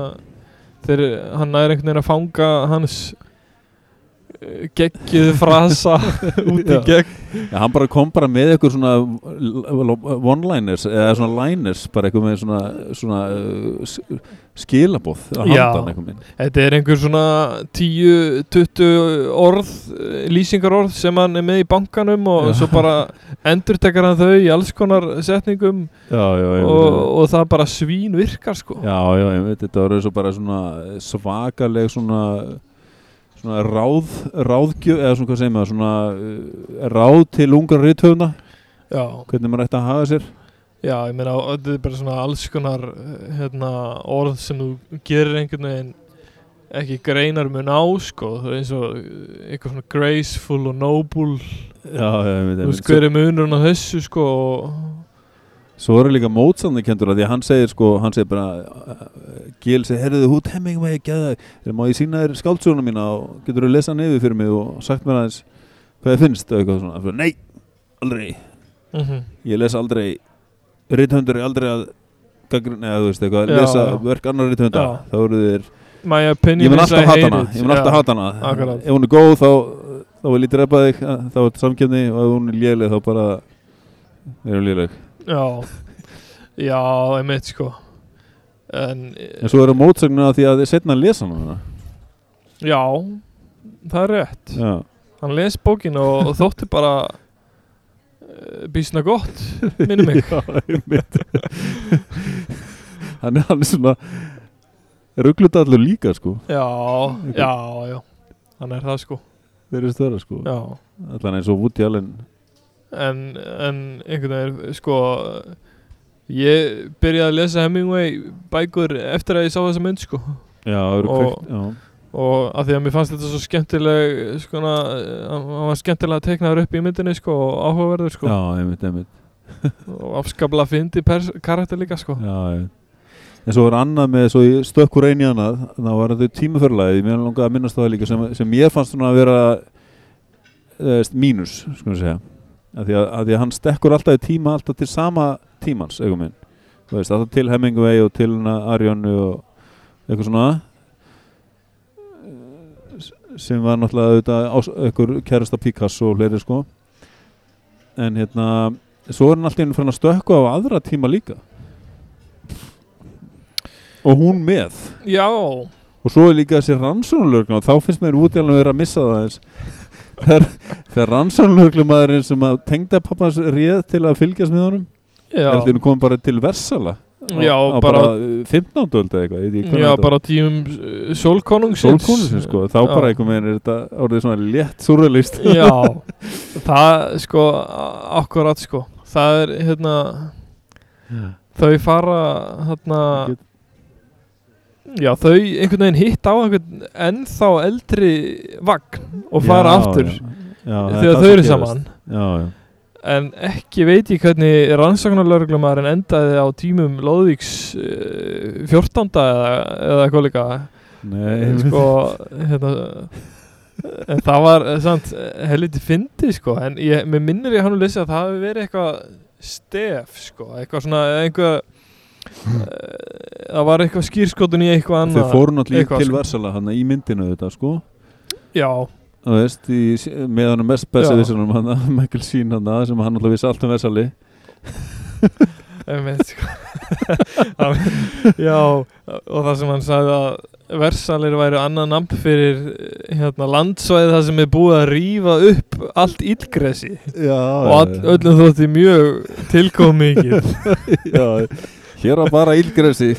þeir, hann er einhvern veginn að fanga hans geggjuð frasa (laughs) út í Já. gegn Já, hann bara kom bara með eitthvað svona one-liners eða svona liners bara eitthvað með svona, svona uh, skilabóð að Já. Þetta er einhver svona 10-20 orð, lýsingarorð sem hann er með í bankanum og Já. svo bara endurtekar hann þau í alls konar setningum Já, já, og, og það bara svín virkar sko Já, já, ég veit, þetta eins og bara svona svakaleg svona svona ráð, ráðgjöf eða svona hvað segir maður, svona uh, ráð til ungar rithöfuna Já, hvernig maður ætti að hafa sér? Já, ég meina þetta er bara svona alls konar hérna, orð sem þú gerir einhvern veginn ekki greinar mun á sko, það er eins og eitthvað svona graceful og noble. Já, ég veit, þú ég veist veit. hver er munurinn á þessu sko og Svo er líka mótsandi kendur að því að hann segir sko, hann segir bara Gil segir, herriðu, hút Hemingway geða, þegar má ég sína þér skáldsöguna mína og getur þú lesa hann yfir fyrir mig og sagt mér aðeins hvað þið finnst og eitthvað svona, Hann nei, aldrei. Mm ég les aldrei rithöndur er aldrei að gagnrýna, eða þú veist eitthvað, Já, lesa já. verk annar rithönda, Já. þá eru opinion ég mun alltaf hata hana, ég mun alltaf hata hana. ef hún er góð þá, þá ég drepa þig þá er þetta samkjöfni og ef hún er léleg þá bara er hún léleg Já, já, einmitt sko. En, en svo eru mótsögnu að því að þið setna að lesa hana. Já, það er rétt. Já, Hann les bókin og, og þótti bara uh, bísna gott, minni mig. (laughs) Já, hann er hann er svona rugglutallur líka sko. Já, já, já. Hann er það sko. Þeir eru störa sko allan eins og Woody Allen en, en einhvern veginn sko Ég byrjaði að lesa Hemingway bækur eftir að ég sá þessa mynd sko. Já, Og- kveikt já, og að því að mér fannst þetta svo skemmtileg skona, hann var skemmtilega teiknaður upp í myndinni sko og áhugaverður sko. Já, einmitt, einmitt. (laughs) Og afskapla fyndi pers- karakter líka sko. Já, já. En svo var annað með, svo ég stökkur einn í annað, þá var þetta tímaförlæði, mér langaði að minnast það líka, sem, sem ég fannst svona að vera eðst, mínus, skulum við segja. Að því að, að því að hann stekkur alltaf í tíma, alltaf til sama tímans, veist, alltaf til Hemingway og til hana Arjónu og eitthvað svona. Sem var náttúrulega auðvitað einhver kærasta Picasso og fleiri sko. En hérna, svo er hann alltaf inn fyrir að stökku á aðra tíma líka. Og hún með. Já, og svo er líka þessi rannsónulögn og þá finnst mér út í alveg vera að missa það eins þegar, rannsónulöglumæðurinn sem að tengda pappans réð til að fylgjast með honum? Heldur kom bara til Versala? Á, Já, á bara- bara 15. öld eða eitthvað já bara tímum uh, sólkonungsins. Sólkonungsins sko, þá Já. bara einhvern veginn er þetta orðið svona létt surrealist Já, (laughs) það sko akkurat sko. Það er hérna þau fara hérna Get- já þau einhvern veginn hitt á einhvern ennþá eldri vagn og fara Já, aftur já. Já, þegar þau eru saman. En ekki veit ég hvernig rannsóknarlauruglumæðurinn endaði á tímum Lóðvíks uh, 14. eða, eða eitthvað líka. Nei, sko hérna en það var eh, helviti fyndi sko. En ég, mér minnir ég hann að lesa að það hafi verið eitthvað stef sko. Eitthvað svona einhver það var eitthvað skýrskotun í eitthvað þau annað fóru náttúrulega til. Versala hann í myndinu þetta sko. Já, veist, í, með hann mest Já. vissunum hann, (laughs) Michael Sheen hann sem hann alltaf vissi allt um (laughs) einmitt sko. Já og það sem hann sagði að Versalir væri annað nafn fyrir eh, hérna, landsvæði það sem er búið að rífa upp allt ílgresi og all, öllum þótti mjög tilkomið (laughs) já, hér að bara ílgresi.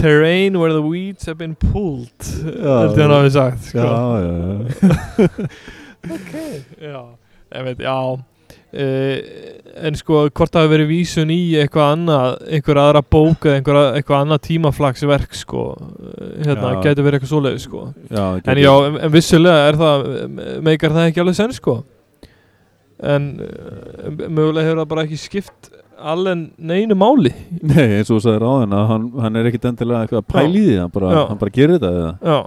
Terrain where the weeds have been pulled. Þetta hann hafi sagt sko. Já, já, já. (laughs) Já, ég veit, já. Uh, En sko, hvort það hafi verið vísun í eitthvað annað einhver aðra bók eða einhver, eitthvað annað tímaflagsverk sko, eh, hérna, Já. gæti verið eitthvað svoleiði sko. Já, En já, en, en vissulega er það meikar það ekki alveg senn sko. En uh, mögulega hefur það bara ekki skipt alveg neinu máli. Nei, eins og þú sagðir á henn að hann, hann er ekkit endilega eitthvað að pæla í því hann bara, hann bara gerir þetta eða? Já,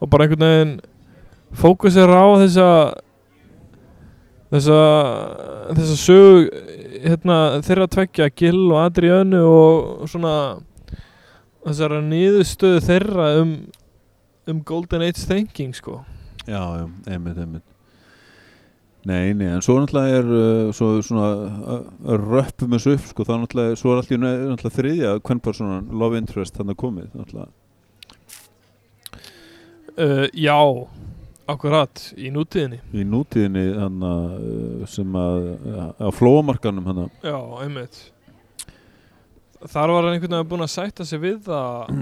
og bara einhvern veginn fókusir á þessa þessa þessa sög hérna, þeirra tveggja Gill og Adriönu og svona þessara niðurstöðu þeirra um um Golden Age thinking sko. Já, já, einmitt, einmitt Nei, nei, en svo náttúrulega er uh, svo svona uh, röppum þessu upp, sko, þá náttúrulega svo er allir náttúrulega þriðja hvern bara svona love interest þannig komið, náttúrulega. Uh, Já, akkurat í nútíðinni. Í nútíðinni hann uh, sem að á flóamarkanum hann Já, einmitt. Þar var hann einhvern veginn búinn að sætta sig við að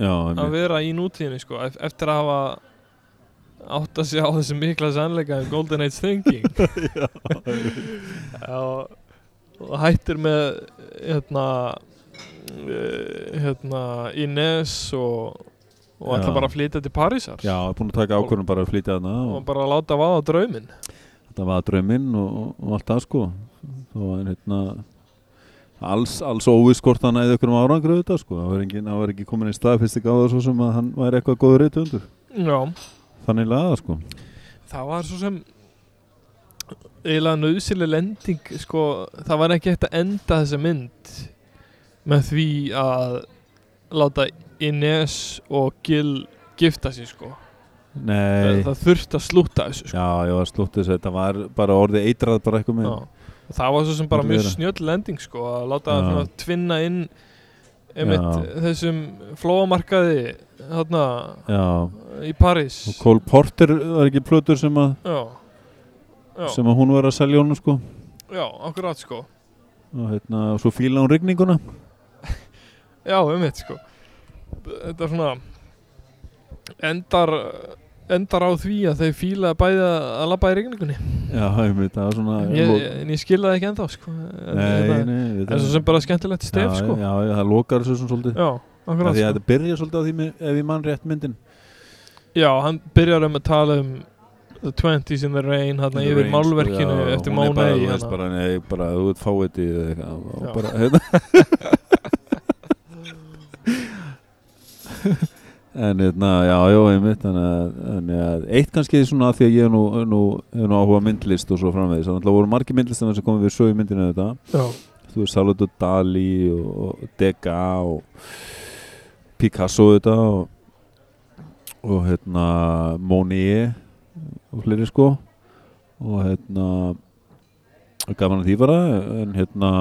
einmitt. vera í nútíðinni sko, ef- eftir að hafa átt að sjá þessi mikla sannleika um Golden Age Thinking. (laughs) Já, og hættir með hérna eh, hérna Ines og, og ætla bara að flytja til Parísar. Já, búin að taka ákvörðum bara að flytja þarna og og bara láta vaða drauminn. Þetta var drauminn og, og, og allt það sko. Þá var hérna alls, alls óviss hvort hann eða ykkur um árangur auðvitað sko, það það var ekki komin í staðfistik á það svo sem að hann væri eitthvað góður reytu undur Já, þannig laða sko það var svo sem eiginlega nöðsileg lending sko, það var ekki hægt að enda þessa mynd með því að láta Ines og Gil gifta sig sko Nei, það, það þurfti að slúta þessu sko. já, ég var slúttið þess að þetta var bara orðið eitrað bara eitthvað með Já. Það var svo sem bara mjög vera. snjöll lending sko, að láta Já. svona tvinna inn einmitt þessum flóamarkaði þarna Já, í París. Og Cole Porter var ekki plötur sem að, já. Já. sem að hún var að selja honum sko. Já, akkurat sko. Og hérna, og svo fíla hún rigninguna. Já, einmitt sko. Þetta er svona endar endar á því að þeir fíla bæði að labba í regningunni Já, ég veit, það var svona ég, en ég skilða það ekki ennþá sko en, Nei, þetta- nei, en þetta svo sem bara skemmtilegt stef já, sko Já, já, það lokar þessu svona svolítið já, akkurat Því að sko. þetta byrja svolítið á því með, ef ég mann rétt myndin já, hann byrjar um að tala um The 20s in the Rain The yfir málverkinu já, eftir hún er bara, þú veist, hana. bara, nei, bara, þú fáiði eða eitthvað og Já. bara, (laughs) (laughs) (laughs) hérna En hérna, já, já, þannig að, þannig að eitt kannski svona því að ég hef nú, nú, nú áhuga myndlist og svo framvegis, þannig að voru margir myndlistar sem komið við sögu myndinu þetta. Já, þú veist Salvador Dali og, og Degas og Picasso þetta og, og hérna Monet og fleiri sko. Og hérna gaman að því bara en hérna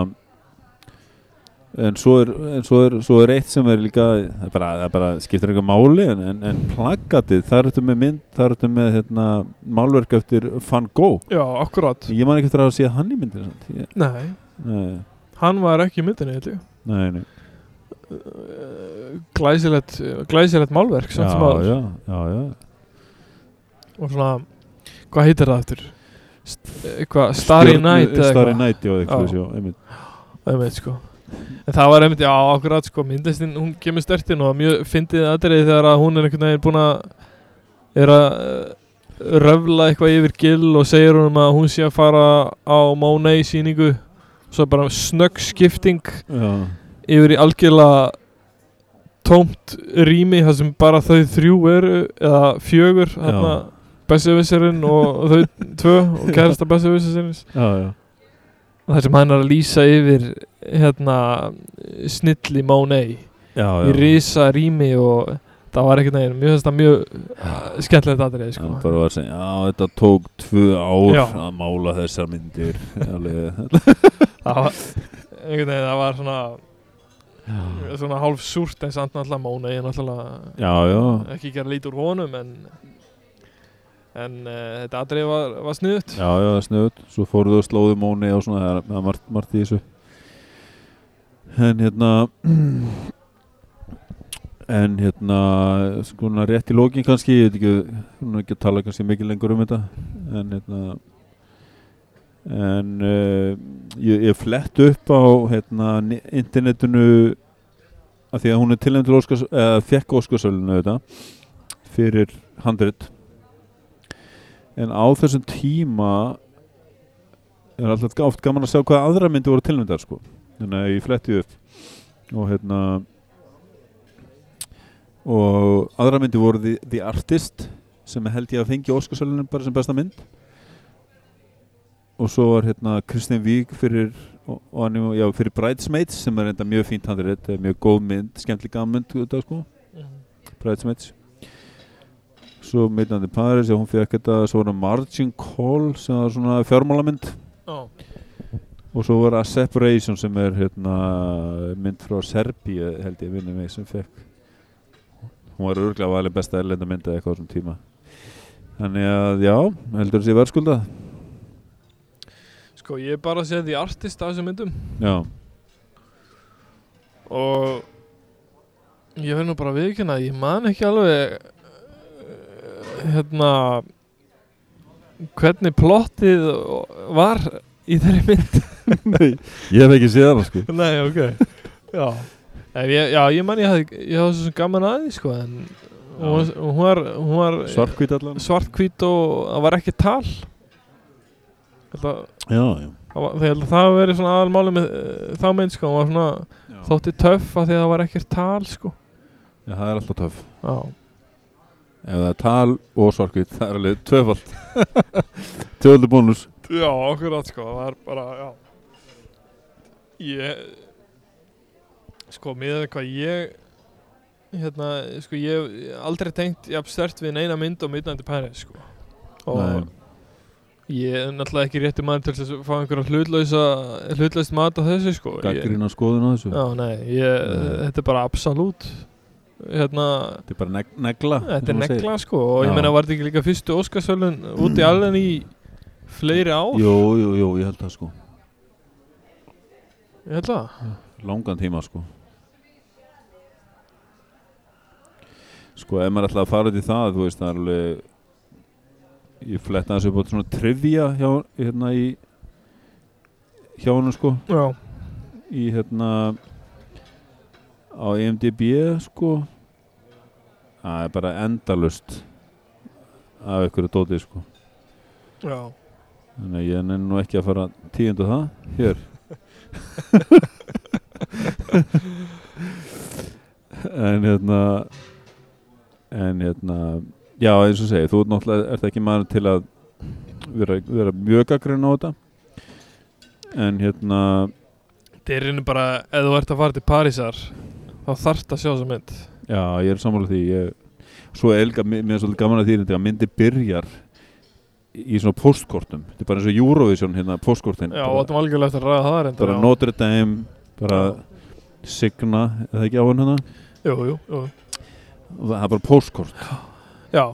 en svo er, en svo er, svo er eitt sem er líka það bara, bara skiptir eitthvað máli en, en, en plaggatið, það er þetta með mynd það er þetta með hérna, málverk eftir Van Gogh já, akkurat ég man ekki eftir að sé hann í myndinu ég, nei, nei, hann var ekki í myndinni held ég. nei, nei Uh, glæsilegt glæsilegt málverk samt sem já, áður. já, já, já. og svona hvað heitir það eftir St eitthvað Starry Stjörnu- Night eða Starry eitthvað Night, já, eitthvað, Já. já, einmitt. einmitt sko en það var einmitt, já, akkurat sko myndistinn, hún kemur stertinn og mjög fyndið aðrið þegar að hún er einhvern veginn búin að er að uh, röfla eitthvað yfir gill og segir hún að hún sé að fara á Monet síningu svo bara snögg skipting já, yfir í algjörlega tómt rými þar sem bara þau þrjú eru eða fjögur hérna, Bessevisserinn og, og þau tvö og kærasta Bessevisserins já, já, þar sem hann er að lýsa yfir hérna snilli Monet já, í já. risa rými og það var ekkert neginn mjög, þetta mjög uh, skemmtilegt aðrið Já, sko. bara var að segja, já, þetta tók tvö ár Já. að mála þessar myndir (laughs) það var einhvern veginn það var svona já, svona hálf súrt en samt náttúrulega Móna ég náttúrulega já, já. ekki gera lít úr honum en en uh, þetta atrið var, var sniðut Já, já, það sniðut Svo fóruðu og slóðu móni og svona Það er- það margt í þessu En hérna En hérna Skona rétt í lókin kannski Ég veit ekki, hún er ekki að tala kannski mikið lengur um þetta. En hérna En uh, ég, ég flett upp á hérna, internetinu að því að hún er tilnæmt til Óskars eða fekk Óskarsölinu þetta fyrir handrit. En á þessum tíma er alltaf oft gaman að sjá hvað aðra myndi voru tilnæmdar sko þannig að ég fletti upp. Og hérna og aðra myndi voru The, The Artist sem held ég að fengi Óskarsölinu bara sem besta mynd. Og svo var hérna Kristinn Vík fyrir og, og hann, fyrir Bridesmaids sem er enda mjög fínt handrið, mjög góð mynd, skemmtileg gaman mynd þetta, sko, Bridesmaids. Svo Midnight in Paris, já hún fekk þetta svo var það Margin Call sem var svona fjármálamynd. Já, og svo var það Separation sem er hérna mynd frá Serbíu held ég vinni mig sem fekk hún var örglega valið besta erlenda mynd eða eitthvað á þessum tíma. Þannig að já, heldur þessi verðskulda? Sko ég er bara að segja því artist af þessum myndum. Já, og ég verð nú bara að viðkynna að ég man ekki alveg uh, hérna hvernig plottið var í þeirri mynd nei, ég hef ekki séð hana sko. Nei, ok. Já, en ég, já, ég man ég hafði ég hafði svo sem gaman að því sko en hún var, hún var, hún var svartkvít allan. svartkvít og það var ekki tal. Þetta, já, já, þegar það verið svona aðalmáli með uh, þá mynd sko, hún var svona já. þótti töff að því að það var ekkert tal sko. Já, það er alltaf töff. Já, ef það er tal og svartkvít, það er alveg tvöfald (laughs) tvöfaldur bónus. Já okkur sko, það var bara, já Ég sko, með hvað ég hérna, sko, ég hef aldrei tengt jafn stört við neina mynd og Midnight in Paris sko og Nei. ég er náttúrulega ekki rétti mann til að fá einhverja hlutlausa hlutlaust mat á þessu sko ég, gaggrina skoðun á þessu Já, nei, ég, þetta er bara absolutt hérna, þetta er bara neg negla þetta er maður segir. negla sko og Já. ég meina var þetta ekki líka fyrstu Óskarsvölun út í allen í fleiri ár? jú, jú, jú, ég held það sko Ég held það. Langan tíma sko. Sko ef maður ætlaði að fara í það þú veist það er alveg ég fletta þessu upp á svona trivia hjá, hérna í hjá hann sko. Já, í hérna á E IMDb sko. Það er bara endalust af ykkur dótið sko. Já. Þannig að ég nenni nú ekki að fara tíundu það hér en hérna en hérna já eins og segi, þú ert náttúrulega ert ekki maður til að vera, vera mjög gaggrinn á þetta. En hérna Þetta er reynir bara, ef þú ert að fara til Parísar þá þarft að sjá þessa mynd. Já, ég er sammála því ég, svo er elga, mér er svolítið gaman að því að myndi byrjar í svona postkortum þetta er bara eins og Eurovision hérna postkortin Já, og þetta var algjörlega eftir að ræða það reyndar bara já. Notre Dame bara Signa, eða ekki á hann hérna? Jú, jú, jú. Það er bara postkort Já,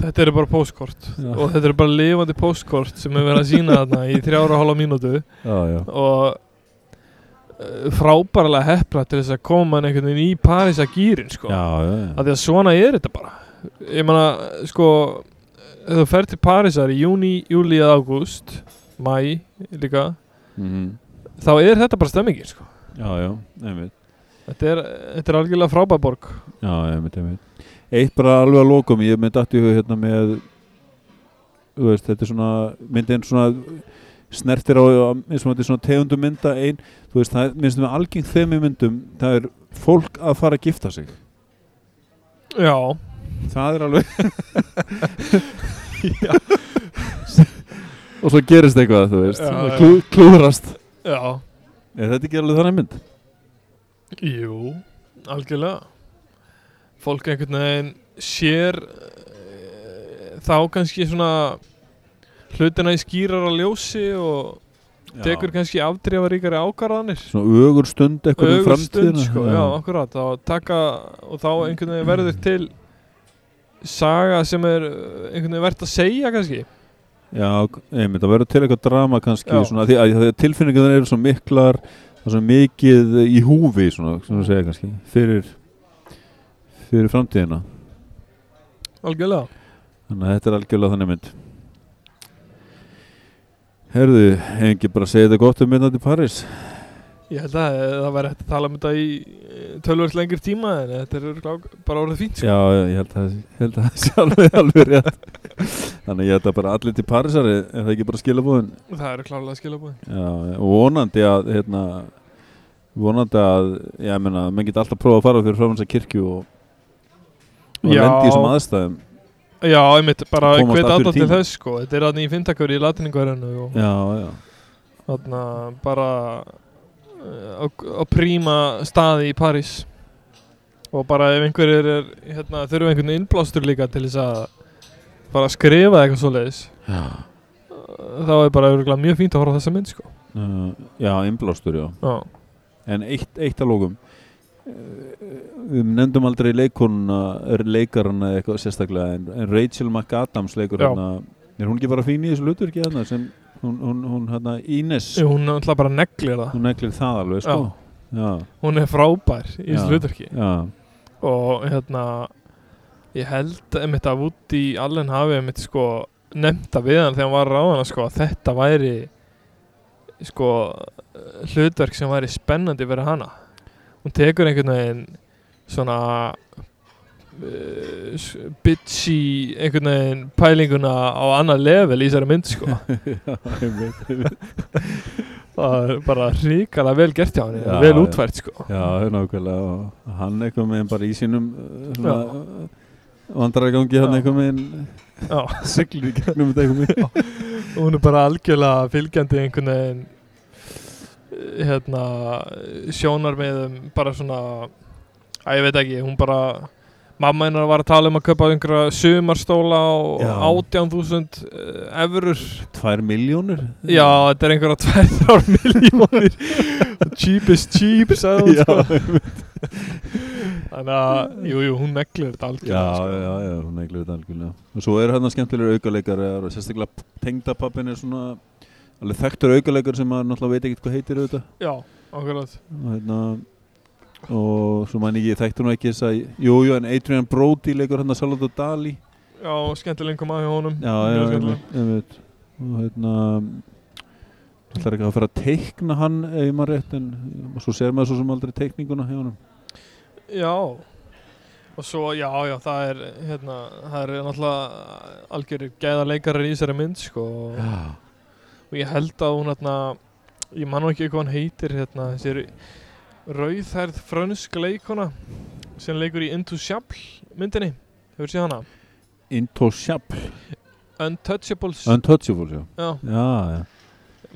þetta eru bara postkort Já. og þetta eru bara lifandi postkort sem er verið að sína þarna í þrjára og hálfa mínútu. Já, já, og uh, frábærlega heppna til þess að koma mann einhvern veginn í París að gýrin sko. já, já, já. að því að svona er þetta bara. Ég meina, sko þú fer til Parísar í júni, júli eða ágúst, mæ líka, Mhm. þá er þetta bara stemmingin sko. já, já, einmitt. Þetta, er, þetta er algjörlega frábær borg. Já, einmitt, einmitt. Eitt bara alveg að lokum, ég með dætti hug hérna með veist, þetta er svona myndin svona snertir á, eins og þetta er svona tegundum mynda ein, þú veist, það er minnst með algengt þeim í myndum, það er fólk að fara að gifta sig. Já, það er alveg (laughs) já, og svo gerist eitthvað, þú veist. Já, já. klú, klúrast já. Er þetta ekki alveg þannig mynd? Jú, algjörlega. Fólk einhvern veginn sér uh, þá kannski svona hlutina í skýrar á ljósi og tekur kannski afdrifaríkari ákvarðanir. Svona ögur stund eitthvað um framtíðina. sko, já, akkurat. Þá taka, og þá einhvern veginn verður til saga sem er uh, einhvern veginn verðt að segja kannski? Já, einmitt, það verður til eitthvað drama kannski svona, því að, að tilfinningar eru svo miklar er svo mikið í húfi svona, svona segja kannski fyrir fyrir framtíðina. Algjörlega. Þannig að þetta er algjörlega þannig mynd. Herðu, ekki bara að segja þetta gott um myndandi París ég held að eh, það væri hægt að tala um þetta í tölvöld lengri tíma en þetta er bara orðið fínt sko. Já, ég held að ég held að (laughs) það sé alveg, alveg rétt. Þannig ég held að bara allir til Parísar er það ekki bara skilabúðin það eru klárlega skilabúin Já, og vonandi að hérna, vonandi að ég meina, menn geta alltaf prófað að fara fyrir frá hans að kirkju og, og lendi í þessum aðstæðum. Já, bara Komast hvet aftur í alltaf til þess sko. þetta er aðni í fymtakari í latiningverðinu og Já, já, þarna bara á, á príma staði í París. Og bara ef einhverjir er hérna, þurfum einhvern innblástur líka til þess að fara að skrifa eitthvað svoleiðis já. uh, þá er bara örugglega mjög fínt að horfa þessa mynd sko. Uh, já, innblástur, já. Já, En eitt, eitt að lókum Við nefndum aldrei leikonuna leikarana eða eitthvað sérstaklega en, en Rachel McAdams leikur hérna. Er hún ekki bara fín í þessu hlutverki hérna sem hún, hún, hún hérna Ines. Jú, hún ætla bara neglir það. Hún neglir það alveg sko. Já, hún er frábær í Já. já, og hérna ég held einmitt að Woody Allen hafi einmitt sko nefnda við hann þegar hann var ráðan sko að þetta væri sko hlutverk sem væri spennandi fyrir hana. Hún tekur einhvern veginn svona uh, bitchy einhvern veginn pælinguna á annað level í þessari mynd sko. (laughs) Það er bara ríkala vel gert hjá Já, vel útvært sko. Já, nákvæmlega og hann eitthvað með bara í sínum svona vandrargangi hann með já. (laughs) siglir í gegnum þetta eitthvað með og hún er bara algjörlega fylgjandi einhvern veginn eh, hérna sjónar með bara svona að ég veit ekki, hún bara mamma hennar var að tala um að kaupa einhverja sumarstóla Já. 18.000 uh, eurur Tvær miljónur já, þetta er einhverja 2-3 miljónir cheap is (laughs) cheap sagði hún Já, sko. þannig að, jú, jú, hún neglir þetta já, algjörlega sko. já, já, hún neglir þetta algjörlega. Og svo er hann skemmtilegur aukaleikar sérstaklega tengdapappin er svona alveg þekktur aukaleikar sem maður náttúrulega veit ekkert hvað heitir auðvitað. Já, akkurat. Og hérna og svo man ég þekktur nú ekki þess að jú, jú, en Adrian Brody leikur hann að Salvador Dali. Já, skemmtileg koma hjá honum. Já, einmitt, einmitt. og hérna Það er ekki að fara að teikna hann ef ég maður rétt en svo ser maður svo sem aldrei teikninguna hjá hann Já og svo, já, já, það er hérna, það er náttúrulega algjörir gæða leikarar í þessari mynd sko, Já, og ég held að hún hérna, ég man nú ekki hvað hann heitir hérna, þessi rauðhærð frönsk leikona sem leikur í Into Shabl myndinni, hefur séð hana? Intouchable Untouchables. Untouchables, já. Já, Já, já.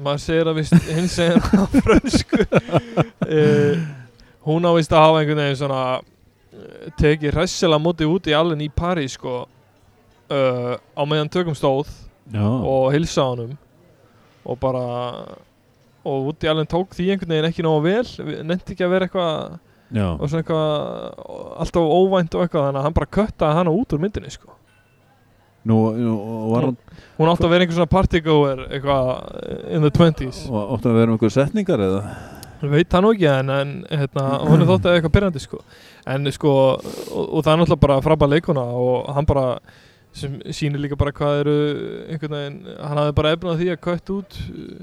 Maður segir að vist hinn segir á (laughs) frönsku. Uh, hún á vist að hafa einhvern veginn svona uh, tekið hressilega móti út í allen í París sko uh, á meðan tökum stóð Já, og hilsa honum og bara og í allen tók því einhvern veginn ekki nógu vel nefndi ekki að vera eitthvað já. og svona eitthvað alltaf óvænt og eitthvað þannig að hann bara köttaði hana út úr myndinni sko Nú, nú var hann hún átti að vera einhver svona partygoer eitthvað in the 20s og átti að vera með einhver setningar eða veit það nú ekki en, en hérna, hún er (clears throat) þótt að eitthvað pyrrandi sko. en sko og, og það er náttúrulega bara frábæð leikuna og hann bara sem sýnir líka bara hvað eru einhvern veginn, hann hafði bara efnað því að kött út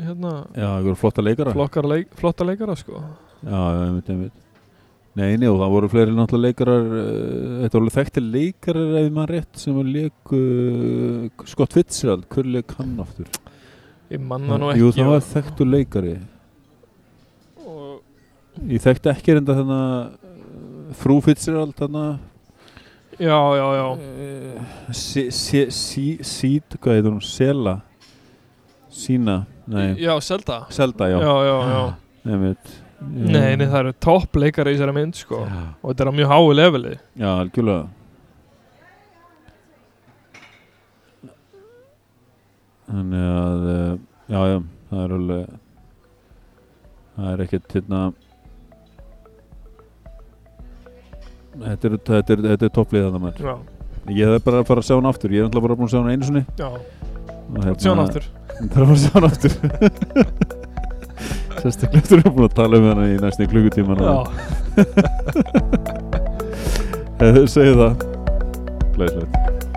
hérna, Já, einhver flotta leikara leik, flotta leikara sko. Já, einmitt, einmitt. Nei, nei, og það voru fleiri náttúrulega leikarar uh, Þetta voru þekkti leikarar ef maður rétt sem var leik uh, Scott Fitzgerald, hver leik hann aftur? ég manna nú ekki Jú, það var þekktu leikari. Og, Ég þekkti ekki reynda þarna uh, Frú Fitzgerald þarna já, já, já. Uh, sí, sí, sí, Sít, hvað heitir hún? Sela? Sína, nei. Já, Selda Selda, já, já, já, já. Einmitt. Nei, nei, það eru topp leikari í þessari mynd sko. Já, og þetta er á mjög háu leveli. Já algjörlega. Þannig að uh, Já, já, það er alveg það er ekkert hérna þetta er, þetta er, þetta er topplið þannig maður. Já, ég hef bara að fara að sjá hann aftur. Ég er náttúrulega bara búin að sjá hann einu hérna- sjá hann aftur. (laughs) Það er að fara að sjá hann aftur. (laughs) Sérstaklega að við erum búin að tala um hana í næstu klukkutíma Já, (laughs) Segðu það. Glæsilegt